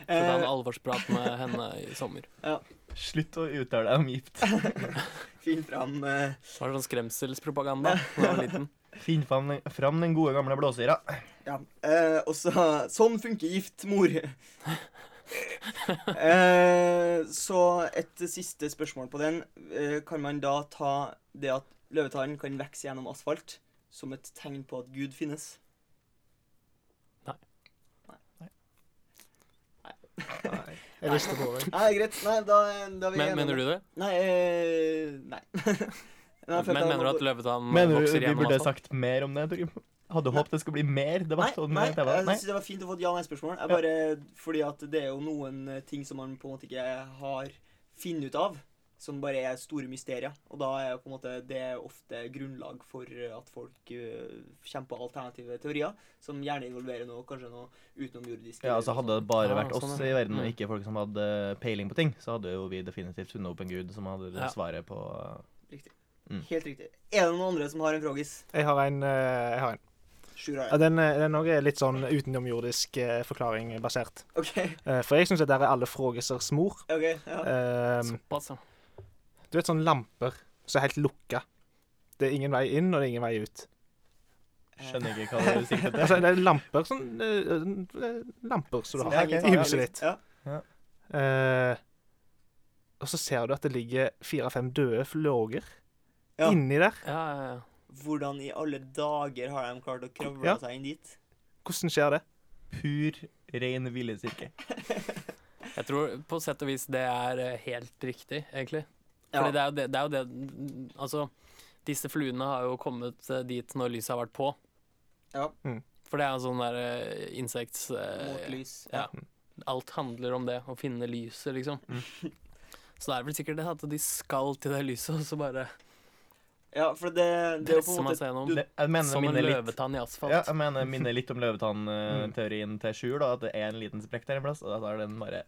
Så ta en Eh, alvorsprat med henne i sommer. Slutt å uttale deg om gift. Finn fram Det var sånn skremselspropaganda da jeg var liten. Finn fram, fram den gode gamle blåsyra. Ja. Uh, og så Sånn funker gift, mor. Eh, så et siste spørsmål på den. Eh, kan man da ta det at løvetann kan vokse gjennom asfalt, som et tegn på at Gud finnes? Nei. Jeg visste på det. Nei, greit. Nei, da, da vi Men, mener du det? Nei. Eh, nei. Nei, Men mener du at løvetann Mener du vokser vi burde sagt mer om det, Torgrim? Hadde håpet det skulle bli mer Nei, debatt om nei, det. Nei, jeg syns det var fint å få et ja-nei-spørsmål. Jeg bare, fordi at det er jo noen eh, ting som man på en måte ikke har funnet ut av, som bare er store mysterier. Og da er på en måte det ofte grunnlag for eh, at folk uh, kommer på alternative teorier, som gjerne involverer noe, kanskje noe utenomjordisk. Ja, altså Hadde det bare Ja, vært oss sånn, i verden, og Mm. ikke folk som hadde peiling på ting, så hadde jo vi definitivt funnet opp en gud som hadde Ja. svaret på Mm. Helt riktig. Er det noen andre som har en frogis? Jeg har en. eh, Jeg har en. Ja, den, eh, den også er litt sånn utenomjordisk eh, forklaring basert. OK. Eh, for jeg syns det der er alle frågesers mor. ok, ja. Eh, Såpass, ja. du vet sånne lamper som er helt lukka. Det er ingen vei inn, og det er ingen vei ut. Skjønner ikke hva du sikter til. Altså, det er lamper sånn eh, eh, Lamper som du har okay. i huset ditt. Ja. Eh, og så ser du at det ligger fire-fem døde flåger Ja. inni der. Ja, ja, ja. Hvordan i alle dager har de klart å kravle Ja. seg inn dit? Hvordan skjer det? Pur, ren viljestyrke. Jeg tror på sett og vis det er eh, helt riktig, egentlig. Ja. Fordi det er jo det, det er jo det Altså, disse fluene har jo kommet eh, dit når lyset har vært på. Ja. Mm. For det er jo sånn der uh, insekts... Uh, Mot lys. ja. alt handler om det, å finne lyset, liksom. Så det er vel sikkert det at de skal til det lyset, og så bare Ja, for det, det er jo på en måte seg. Det, jeg mener Som en løvetann i asfalt. ja, jeg mener minner litt om løvetann-teorien til Sjur. da, At det er en liten sprekk der en plass, og da er den bare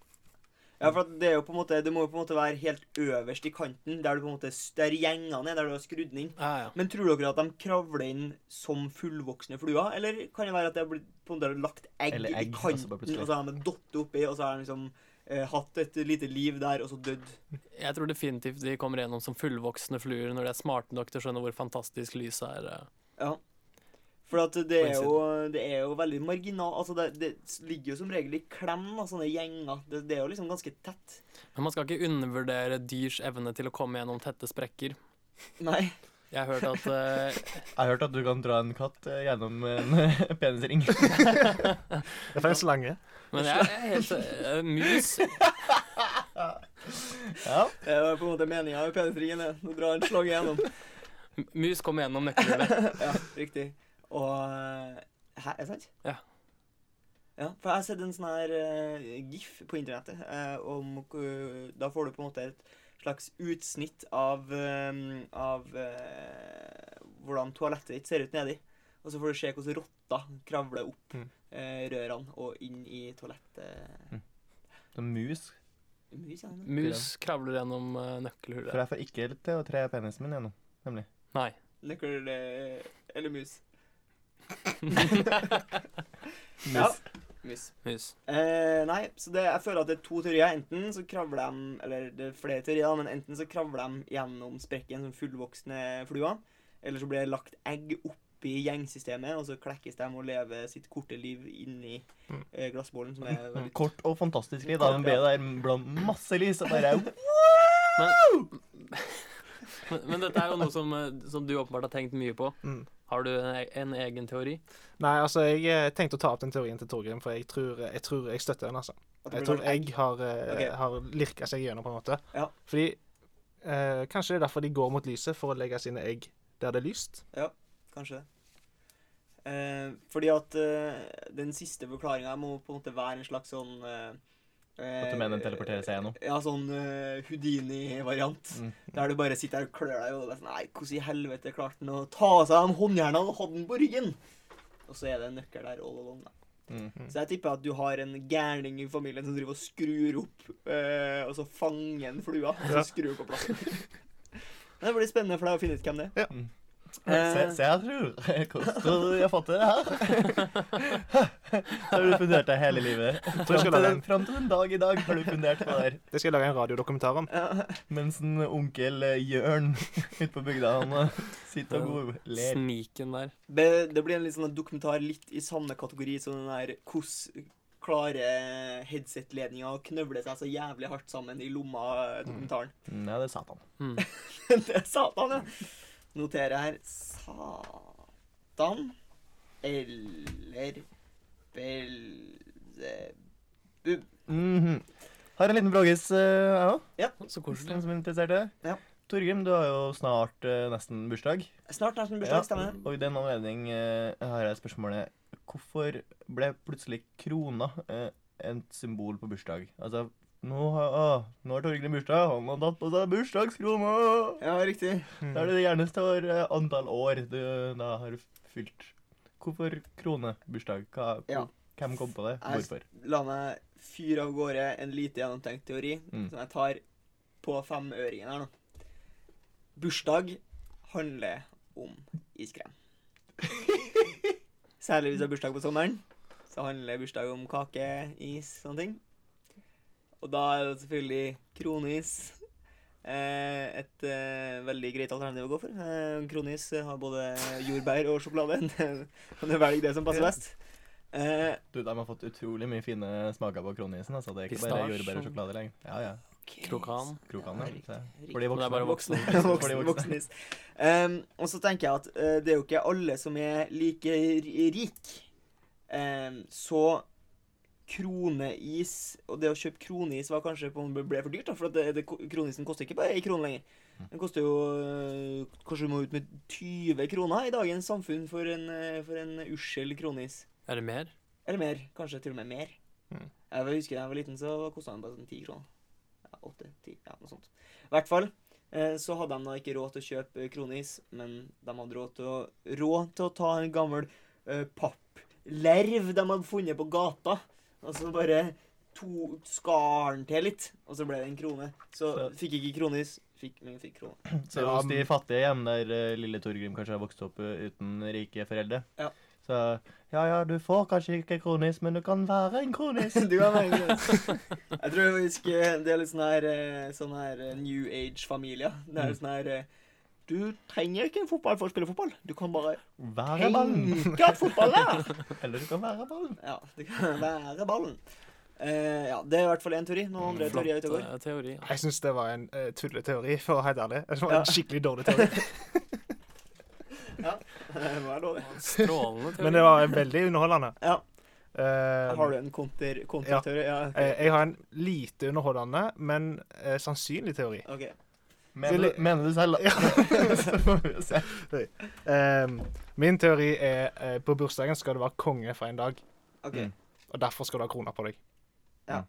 Ja, for det er jo på en måte Det må jo på en måte være helt øverst i kanten, der du på en måte Der gjengene er, der du har skrudd den inn. Ja, ja. Men tror dere at de kravler inn som fullvoksne fluer, eller kan det være at det har blitt på en måte lagt egg, egg, i kanten, og så har de datt oppi, og så har de liksom eh, hatt et lite liv der, og så dødd? Jeg tror definitivt de kommer gjennom som fullvoksne fluer når de er smarte nok til å skjønne hvor fantastisk lyset er. eh. Ja. For at det er jo, det er jo veldig marginal Altså, det, det ligger jo som regel i klem, da, sånne gjenger. Det, det er jo liksom ganske tett. Men man skal ikke undervurdere dyrs evne til å komme gjennom tette sprekker. Nei. Jeg har hørt at eh, Jeg har hørt at du kan dra en katt eh, gjennom en eh, penisring. Det er for en slange. Men jeg er helt eh, Mus Ja. Det var på en måte meninga med penisringen. det. Nå drar en slange gjennom. Mus kommer gjennom nøkkelhullet. Ja, riktig. Og eh, Hæ, er det sant? Ja. Ja, for jeg har sett en sånn her eh, gif på internettet eh, om eh, Da får du på en måte et slags utsnitt av, eh, av uh, hvordan toalettet ditt ser ut nedi. Og så får du se hvordan rotter kravler opp Mm. uh, rørene og inn i toalettet. Som mus. Mus, ja. Mus kravler gjennom nøkkelhullet? For nøkkelhullet. jeg får ikke til å tre penisen min gjennom. Nemlig. Nei. Nøkkel eh, eller mus. Mus. Ja. Mus. Mus. Eh, nei, så det, jeg føler at det er to teorier. Enten så kravler de Eller det er flere teorier, men enten så kravler de gjennom sprekken som fullvoksne fluer. Eller så blir det lagt egg oppi gjengsystemet, og så klekkes de og lever sitt korte liv inni Mm. eh, glassbollen, som er veldig Kort og fantastisk liv. Da. Den ble der blant masse lys. Og bare Men, men dette er jo noe som, eh, som du åpenbart har tenkt mye på. Mm. Har du en, en egen teori? Nei, altså, jeg eh, tenkte å ta opp den teorien til Torgrim, for jeg tror jeg, tror jeg støtter den, altså. Jeg tror egg har, okay. Har lirka seg gjennom, på en måte. Ja. Fordi eh, Kanskje det er derfor de går mot lyset, for å legge sine egg der det er lyst. Ja, Kanskje det. Eh, fordi at eh, den siste forklaringa må på en måte være en slags sånn eh, At du mener den teleporterer seg gjennom? Ja, sånn uh, Houdini-variant. Mm. Der du bare sitter her og klør deg, og hodet. sånn Nei, hvordan i helvete klarte han å ta av seg de håndjernene og ha den på ryggen? Og så er det en nøkkel der all along, da. Mm. Så jeg tipper at du har en gærning i familien som driver og skrur opp, eh, og så fanger en flua, og så Ja. skrur på plassen. Men det blir spennende for deg å finne ut hvem det er. Mm. Eh, Se, se, jeg tror Hvordan jeg fått det her. Har du fundert deg hele livet? tror Fram til, den, en- fram til den dag i dag har du fundert på det her. Det skal jeg lage en radiodokumentar om. ja. Mens en onkel eh, Jørn ute på bygda han eh, sitter og godler. Sniken der. Det, det blir en litt sånn dokumentar litt i samme kategori som den der hvordan klarer headset-ledninga å knøvle seg så jævlig hardt sammen i lomma-dokumentaren. Nei, det er Satan. Mm. det er Satan, ja. Noterer her Satan eller Belzebub. -hmm. Har en liten bloggis, eh, jeg òg. Så koselig. som er interessert i det? Ja. Torgrim, du har jo snart uh, nesten bursdag. Snart nesten bursdag, stemmer. og i den anledning uh, har jeg spørsmålet Hvorfor ble plutselig krona et symbol på bursdag? Altså, nå har, ah, nå har Torgrim bursdag, han har tatt på seg bursdagskrona! Ja, riktig. Da er det det gjerne står eh, antall år du da har fylt. Hvorfor kronebursdag? Hva, Ja. Hvem kom på det? Jeg- Hvorfor? La meg fyre av gårde en lite gjennomtenkt teori Mm. som jeg tar på femøringen her nå. Bursdag handler om iskrem. Særlig hvis det er bursdag på sommeren. Så handler bursdag om kake, is, sånne ting. Og da er det selvfølgelig kronis. Eh, et eh, veldig greit alternativ å gå for. Eh, kronis har både jordbær og sjokolade. kan du velge det som passer best. Eh, Du, De har fått utrolig mye fine smaker på kronisen. Altså. Det er ikke bare jordbær og og- sjokolade lenger. Ja, ja. Krokan. Krokan, Ja, riktig, riktig. For de det er bare voksne. voksne. Voksne. Um, og så tenker jeg at uh, det er jo ikke alle som er like ri- rik. Um, så kroneis Og det å kjøpe kroneis var kanskje på, ble for dyrt, da, for at det, det, kronisen koster ikke bare én krone lenger. Den koster jo eh, Kanskje du må ut med 20 kroner i dagens samfunn for en, eh, for en ussel kroneis. Er det mer? Eller mer. Kanskje til og med mer. Mm. Jeg husker da jeg var liten, så kosta den bare sånn ti kroner. Ja, åtte, ti, ja, noe sånt. I hvert fall eh, så hadde de da ikke råd til å kjøpe kronis, men de hadde råd til å, råd til å ta en gammel uh, papplerv de hadde funnet på gata. Og så bare to skar den til litt, og så ble det en krone. Så, Så- fikk ikke kronis, fikk, men fikk krone. Så hos de fattige hjem der eh, lille Torgrim kanskje har vokst opp eh, uten rike foreldre. Ja. Så ja ja, du får kanskje ikke kronis, men du kan være en kronis. Du kan være en kronis. Jeg tror faktisk eh, det er litt sånn her, sånn her New Age-familie. Det er litt sånn her Du trenger ikke en fotball for å spille fotball. Du kan bare Være ballen. tenke at fotball er Eller du kan være ballen. Ja, du kan være ballen. Uh, ja, det er i hvert fall én teori. Noen andre teorier ute og går? teori. Jeg syns det var en uh, tulleteori, for å være helt ærlig. Det var Ja. en skikkelig dårlig teori. Ja, det var dårlig. Strålende teori. Men det var veldig underholdende. Ja. Uh, Har du en konter, kontrateori? Ja. ja. jeg har en lite underholdende, men sannsynlig teori. OK. Mener du, mener du selv, da? Så får vi se. Um, min teori er eh, på bursdagen skal du være konge for en dag, ok. Mm. og derfor skal du ha krona på deg. Ja.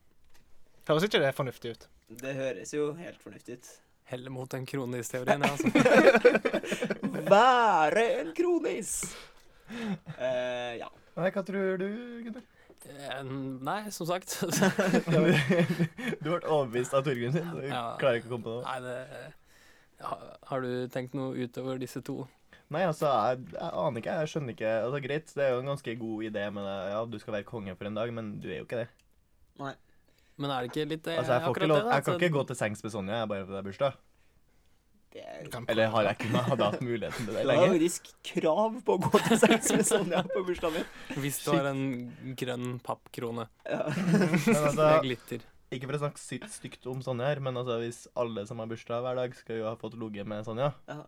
Høres ikke det fornuftig ut? Det høres jo helt fornuftig ut. Heller mot den kronis-teorien, ja, altså. Være en kronis! Uh, ja. Nei, hva tror du, Gunnar? Eh, Nei, som sagt. Du ble overbevist av Torgunn sin. Du Ja. klarer ikke å komme på noe. Nei, det ha- Har du tenkt noe utover disse to? Nei, altså, jeg, jeg aner ikke. Jeg skjønner ikke. Altså, Greit, det er jo en ganske god idé med det. Ja, du skal være konge for en dag, men du er jo ikke det. Men er det ikke litt det? Altså, jeg, får ikke akkurat lov, jeg kan ikke gå til sengs med Sonja jeg, bare fordi det er bursdag. Det er Du kan Eller har jeg ikke hadde hatt muligheten til det Du har lenge? faktisk krav på å gå til sex med Sonja på bursdagen din. Hvis du har en grønn pappkrone Ja. Altså, med glitter. ikke for å snakke sykt stygt om Sonja her, men altså, hvis alle som har bursdag hver dag, skal jo ha fått ligget med Sonja, Ja.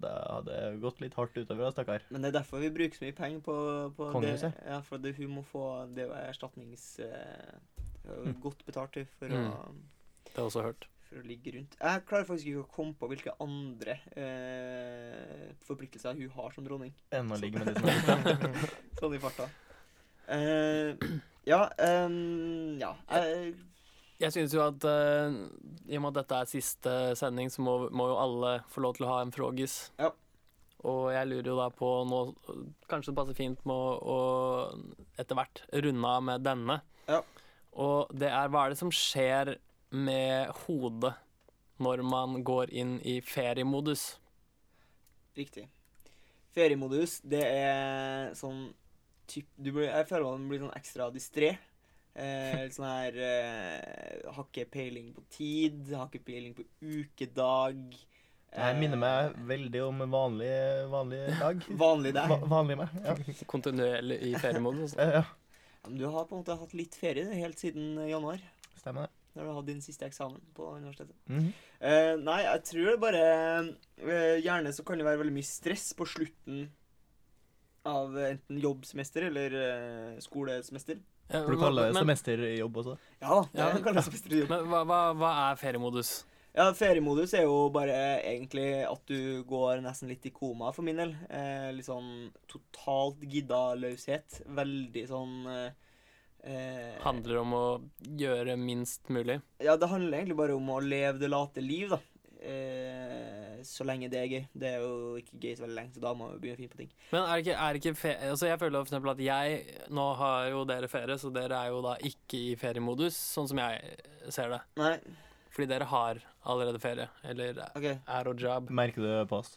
det hadde gått litt hardt utover, stakkar. Men det er derfor vi bruker så mye penger på, på det. Kongehuset? Ja, for det, hun må få Det er erstatnings... Det Mm. godt betalt for, Mm. å, Det har jeg også hørt. For å ligge rundt. Jeg klarer faktisk ikke å komme på hvilke andre eh, forpliktelser hun har som dronning. Enn å ligge med de som er ute. Sånn i farta. Eh, ja um, Ja. Jeg, Jeg synes jo at uh, i og med at dette er siste sending, så må, må jo alle få lov til å ha en frågis. Ja. Og jeg lurer jo da på nå Kanskje det passer fint med å, å etter hvert runde av med denne. Ja. Og det er hva er det som skjer med hodet når man går inn i feriemodus? Riktig. Feriemodus, det er sånn typ, du blir, Jeg føler man blir sånn ekstra distré. Eh, litt sånn her eh, Har ikke peiling på tid, har ikke peiling på ukedag. Det her minner meg veldig om vanlig, vanlig dag. Vanlig Va vanlig meg. Ja. Kontinuerlig i feriemodus? Ja, ja. Men du har på en måte hatt litt ferie helt siden januar. Stemmer det. Da du hadde din siste eksamen på universitetet. Mm -hmm. uh, nei, jeg tror det bare uh, Gjerne så kan det være veldig mye stress på slutten av enten jobbsemester eller uh, skolesemester. Ja, For du kaller det semesterjobb også? Ja da, det Ja, kan kalles semester i jobb. Men hva, hva, hva er feriemodus? Ja, feriemodus er jo bare egentlig at du går nesten litt i koma, for min del. Eh, litt sånn totalt gidda løshet. Veldig sånn eh, eh, Handler om å gjøre minst mulig. Ja, det handler egentlig bare om å leve det late liv, da. Eh, så lenge det er gøy. Det er jo ikke gøy så veldig lenge, så da må vi begynne å finne på ting. Men er det ikke, er det ikke fe altså Jeg føler for eksempel at jeg Nå har jo dere ferie, så dere er jo da ikke i feriemodus, sånn som jeg ser det. Nei, Fordi dere har allerede ferie, eller okay. er og job. Merker du det på oss?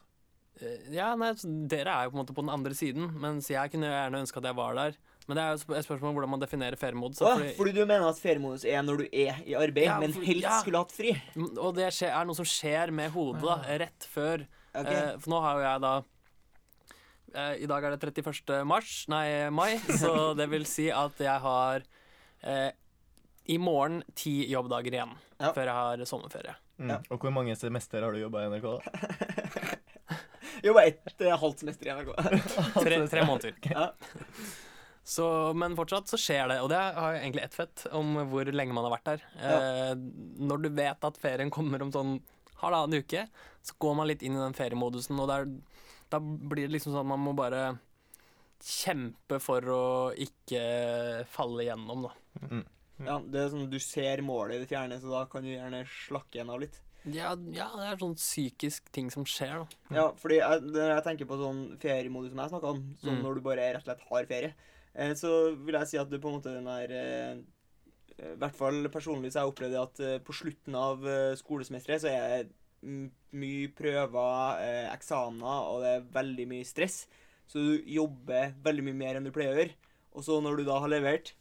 Eh, Ja, nei, dere er jo på en måte på den andre siden, mens jeg kunne gjerne ønske at jeg var der. Men det er jo et spørsmål om hvordan man definerer feriemodus. fordi- fordi du mener at feriemodus er når du er i arbeid, Ja, men helst ja. skulle hatt fri? Og det skjer, er noe som skjer med hodet da, rett før. Okay. Eh, for nå har jo jeg da eh, I dag er det 31. mars, nei, mai, så det vil si at jeg har eh, i morgen ti jobbdager igjen Ja. før jeg har sommerferie. Mm. Ja. Og hvor mange semester har du jobba i NRK? da? Jobba ett eh, halvt semester i NRK. Tre, tre måneder. Ja. Så, men fortsatt så skjer det, og det har jo egentlig ett fett om hvor lenge man har vært der. Eh, når du vet at ferien kommer om sånn halvannen uke, så går man litt inn i den feriemodusen, og der, da blir det liksom sånn at man må bare kjempe for å ikke falle igjennom, da. Mm. Ja, det er sånn Du ser målet i det fjerne, så da kan du gjerne slakke igjen av litt. Ja, ja, det er sånn psykisk ting som skjer, da. Ja, fordi jeg, når jeg tenker på sånn feriemodus som jeg snakka om, sånn Mm. når du bare rett og slett har ferie, så vil jeg si at det på en måte den der eh, I hvert fall personlig så har jeg opplevd at eh, på slutten av eh, skolesemesteret så er det mye prøver, eh, eksamener, og det er veldig mye stress. Så du jobber veldig mye mer enn du pleier å gjøre. Og så når du da har levert,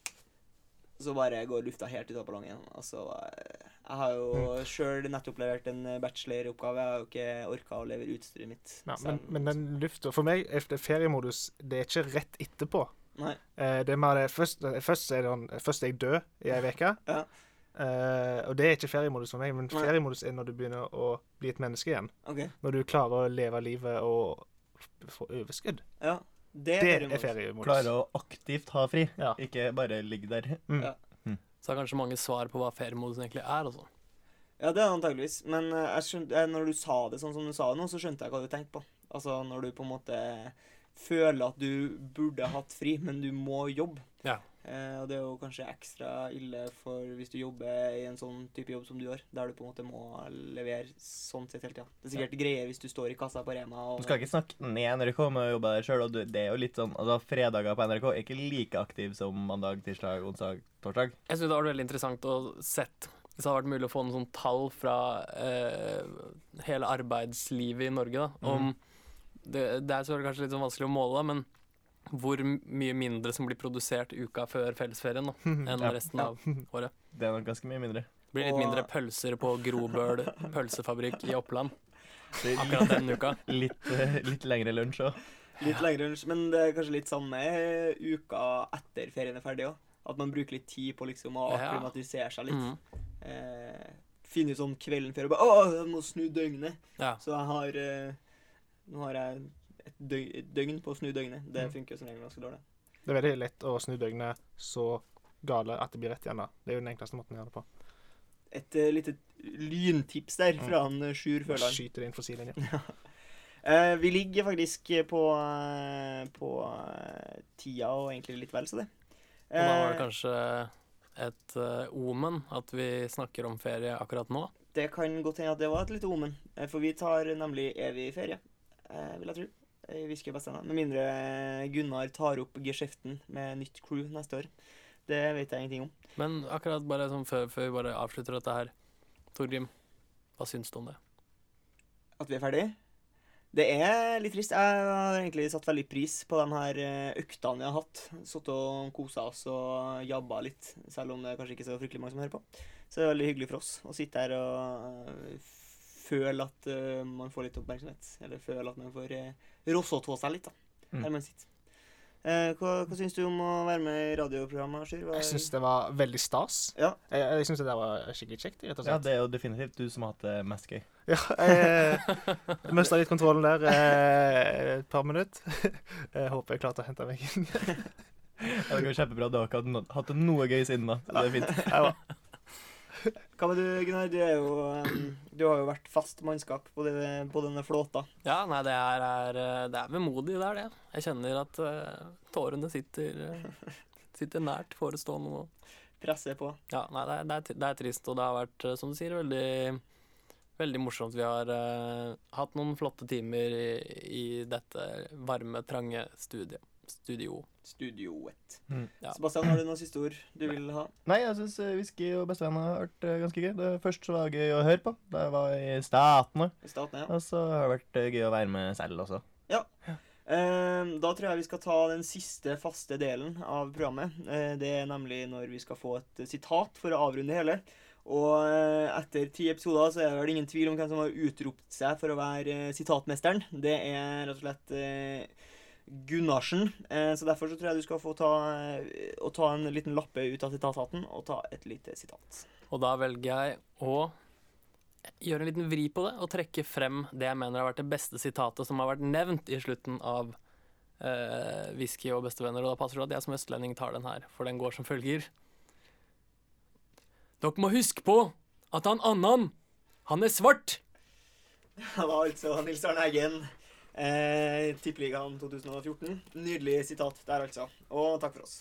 så bare går lufta helt ut av ballongen. Altså, eh, jeg har jo sjøl nettopp levert en eh, bacheloroppgave. Jeg har jo ikke orka å levere utstyret mitt. Ja, men, men den lufta For meg er feriemodus det er ikke rett etterpå. Nei. Eh, det er mer det Først, eh, først, er det, sånn- først er jeg død i ei uke. Ja. Eh, og det er ikke feriemodus for meg, men Nei. feriemodus er når du begynner å bli et menneske igjen. OK. Når du klarer å leve livet og få overskudd. Ja. Det er Det feriemodus. er feriemodus. Klare å aktivt ha fri, Ja. ikke bare ligge der. Mm. Ja. Så det er kanskje mange svar på hva feriemodus egentlig er, altså. Ja, det er antageligvis. Men eh, jeg skjønte, eh, når du sa det sånn som du sa det nå, så skjønte jeg hva du tenkte på. Altså når du på en måte føler at du burde hatt fri, men du må jobbe. Ja. Eh, og det er jo kanskje ekstra ille for hvis du jobber i en sånn type jobb som du gjør, der du på en måte må levere sånn sett hele tida. Det er sikkert greier hvis du står i kassa på Rema og Du skal ikke snakke ned NRK med å jobbe der sjøl. Det er jo litt sånn, altså Fredager på NRK er ikke like aktiv som mandag, tirsdag, onsdag, torsdag. Jeg synes det var vært veldig interessant å sett hvis det hadde vært mulig å få noen sånn tall fra eh, hele arbeidslivet i Norge. da, om det, det er selvfølgelig kanskje litt sånn vanskelig å måle, men hvor mye mindre som blir produsert uka før fellesferien da, enn Ja. resten av året. Det er nok ganske mye mindre. Det blir litt mindre pølser på Grobøl pølsefabrikk i Oppland akkurat den uka. litt, litt lengre lunsj òg. litt lengre lunsj. Men det er kanskje litt samme uka etter ferien er ferdig òg. At man bruker litt tid på liksom å akklimatisere seg litt. Mm. eh, finne ut sånn kvelden før og bare Å, jeg må snu døgnet. Ja. Så jeg har eh, Nå har jeg et døgn, et døgn på å snu døgnet. Det Mm. funker som regel ganske dårlig. Det er veldig lett å snu døgnet så gale at det blir rett igjen. da. Det er jo den enkleste måten å gjøre det på. Et uh, lite lyntips der fra han uh, Sjur Føland. Skyte det inn for sidelinja. uh, vi ligger faktisk på, uh, på eh, tida og egentlig litt vel så det. Uh, da var det Eh, kanskje et eh, omen at vi snakker om ferie akkurat nå. Det kan godt hende at det var et lite omen, eh, for vi tar nemlig evig ferie, eh, vil jeg tro. Bestevenner. Med mindre eh, Gunnar tar opp geskjeften med nytt crew neste år. Det vet jeg ingenting om. Men akkurat bare sånn før, før vi bare avslutter dette her, Torgrim, hva syns du om det? At vi er ferdig? Det er litt trist. Jeg har egentlig satt veldig pris på de her eh, øktene vi har hatt. Sittet og kosa oss og jabba litt, selv om det er kanskje ikke så fryktelig mange som hører på. Så det er veldig hyggelig for oss å sitte her og eh, føle at uh, man får litt oppmerksomhet. Eller føle at man får uh, rossåtå seg litt, da. Mm. Her man sitter. Eh, hva hva syns du om å være med i radioprogrammet, Sjur? Hva- Jeg syns det var veldig stas. Ja. Jeg, jeg syns det var skikkelig kjekt. rett og Ja, det er jo definitivt du som har hatt det mest gøy. Ja, jeg mista litt kontrollen der eh, et par minutter. Jeg håper jeg klarte å hente meg inn. Det går kjempebra. Du har ikke hatt, noe gøy siden da. Det er fint. Jeg var, Hva med du, Gunnar? Du, jo, du har jo vært fast mannskap på, det, på denne flåta. Ja, nei, det er, er eh, Det er vemodig, det er det. Jeg kjenner at uh, tårene sitter, eh, sitter nært forestående nå. Presser på. Ja, nei, det er, det, er, det er trist, og det har vært, som du sier, veldig, veldig morsomt. Vi har uh, hatt noen flotte timer i, i dette varme, trange studiet. Studio. Studioet. Mm. Ja. Sebastian, har du noen siste ord du vil ha? Nei, jeg syns whisky og bestevenner har vært eh, ganske gøy. Det Først så var det gøy å høre på. Da jeg var i Statene. I staten, ja. Og så har det vært eh, gøy å være med selv også. Eh, da tror jeg vi skal ta den siste faste delen av programmet. Eh, det er nemlig når vi skal få et eh, sitat for å avrunde hele. Og eh, etter ti episoder så er det vel ingen tvil om hvem som har utropt seg for å være eh, sitatmesteren. Det er rett og slett eh, Gunnarsen. Eh, så derfor så tror jeg du skal få ta, eh, ta en liten lappe ut av sitathatten og ta et lite sitat. Og da velger jeg å gjøre en liten vri på det og trekke frem det jeg mener har vært det beste sitatet som har vært nevnt i slutten av eh, Whisky og bestevenner. Og da passer det at jeg som østlending tar den her, for den går som følger. Dere må huske på at han Annan, han er svart! Det var altså Nils Arne Eggen. Eh, Tippeligaen 2014. Nydelig sitat der, altså. Og takk for oss.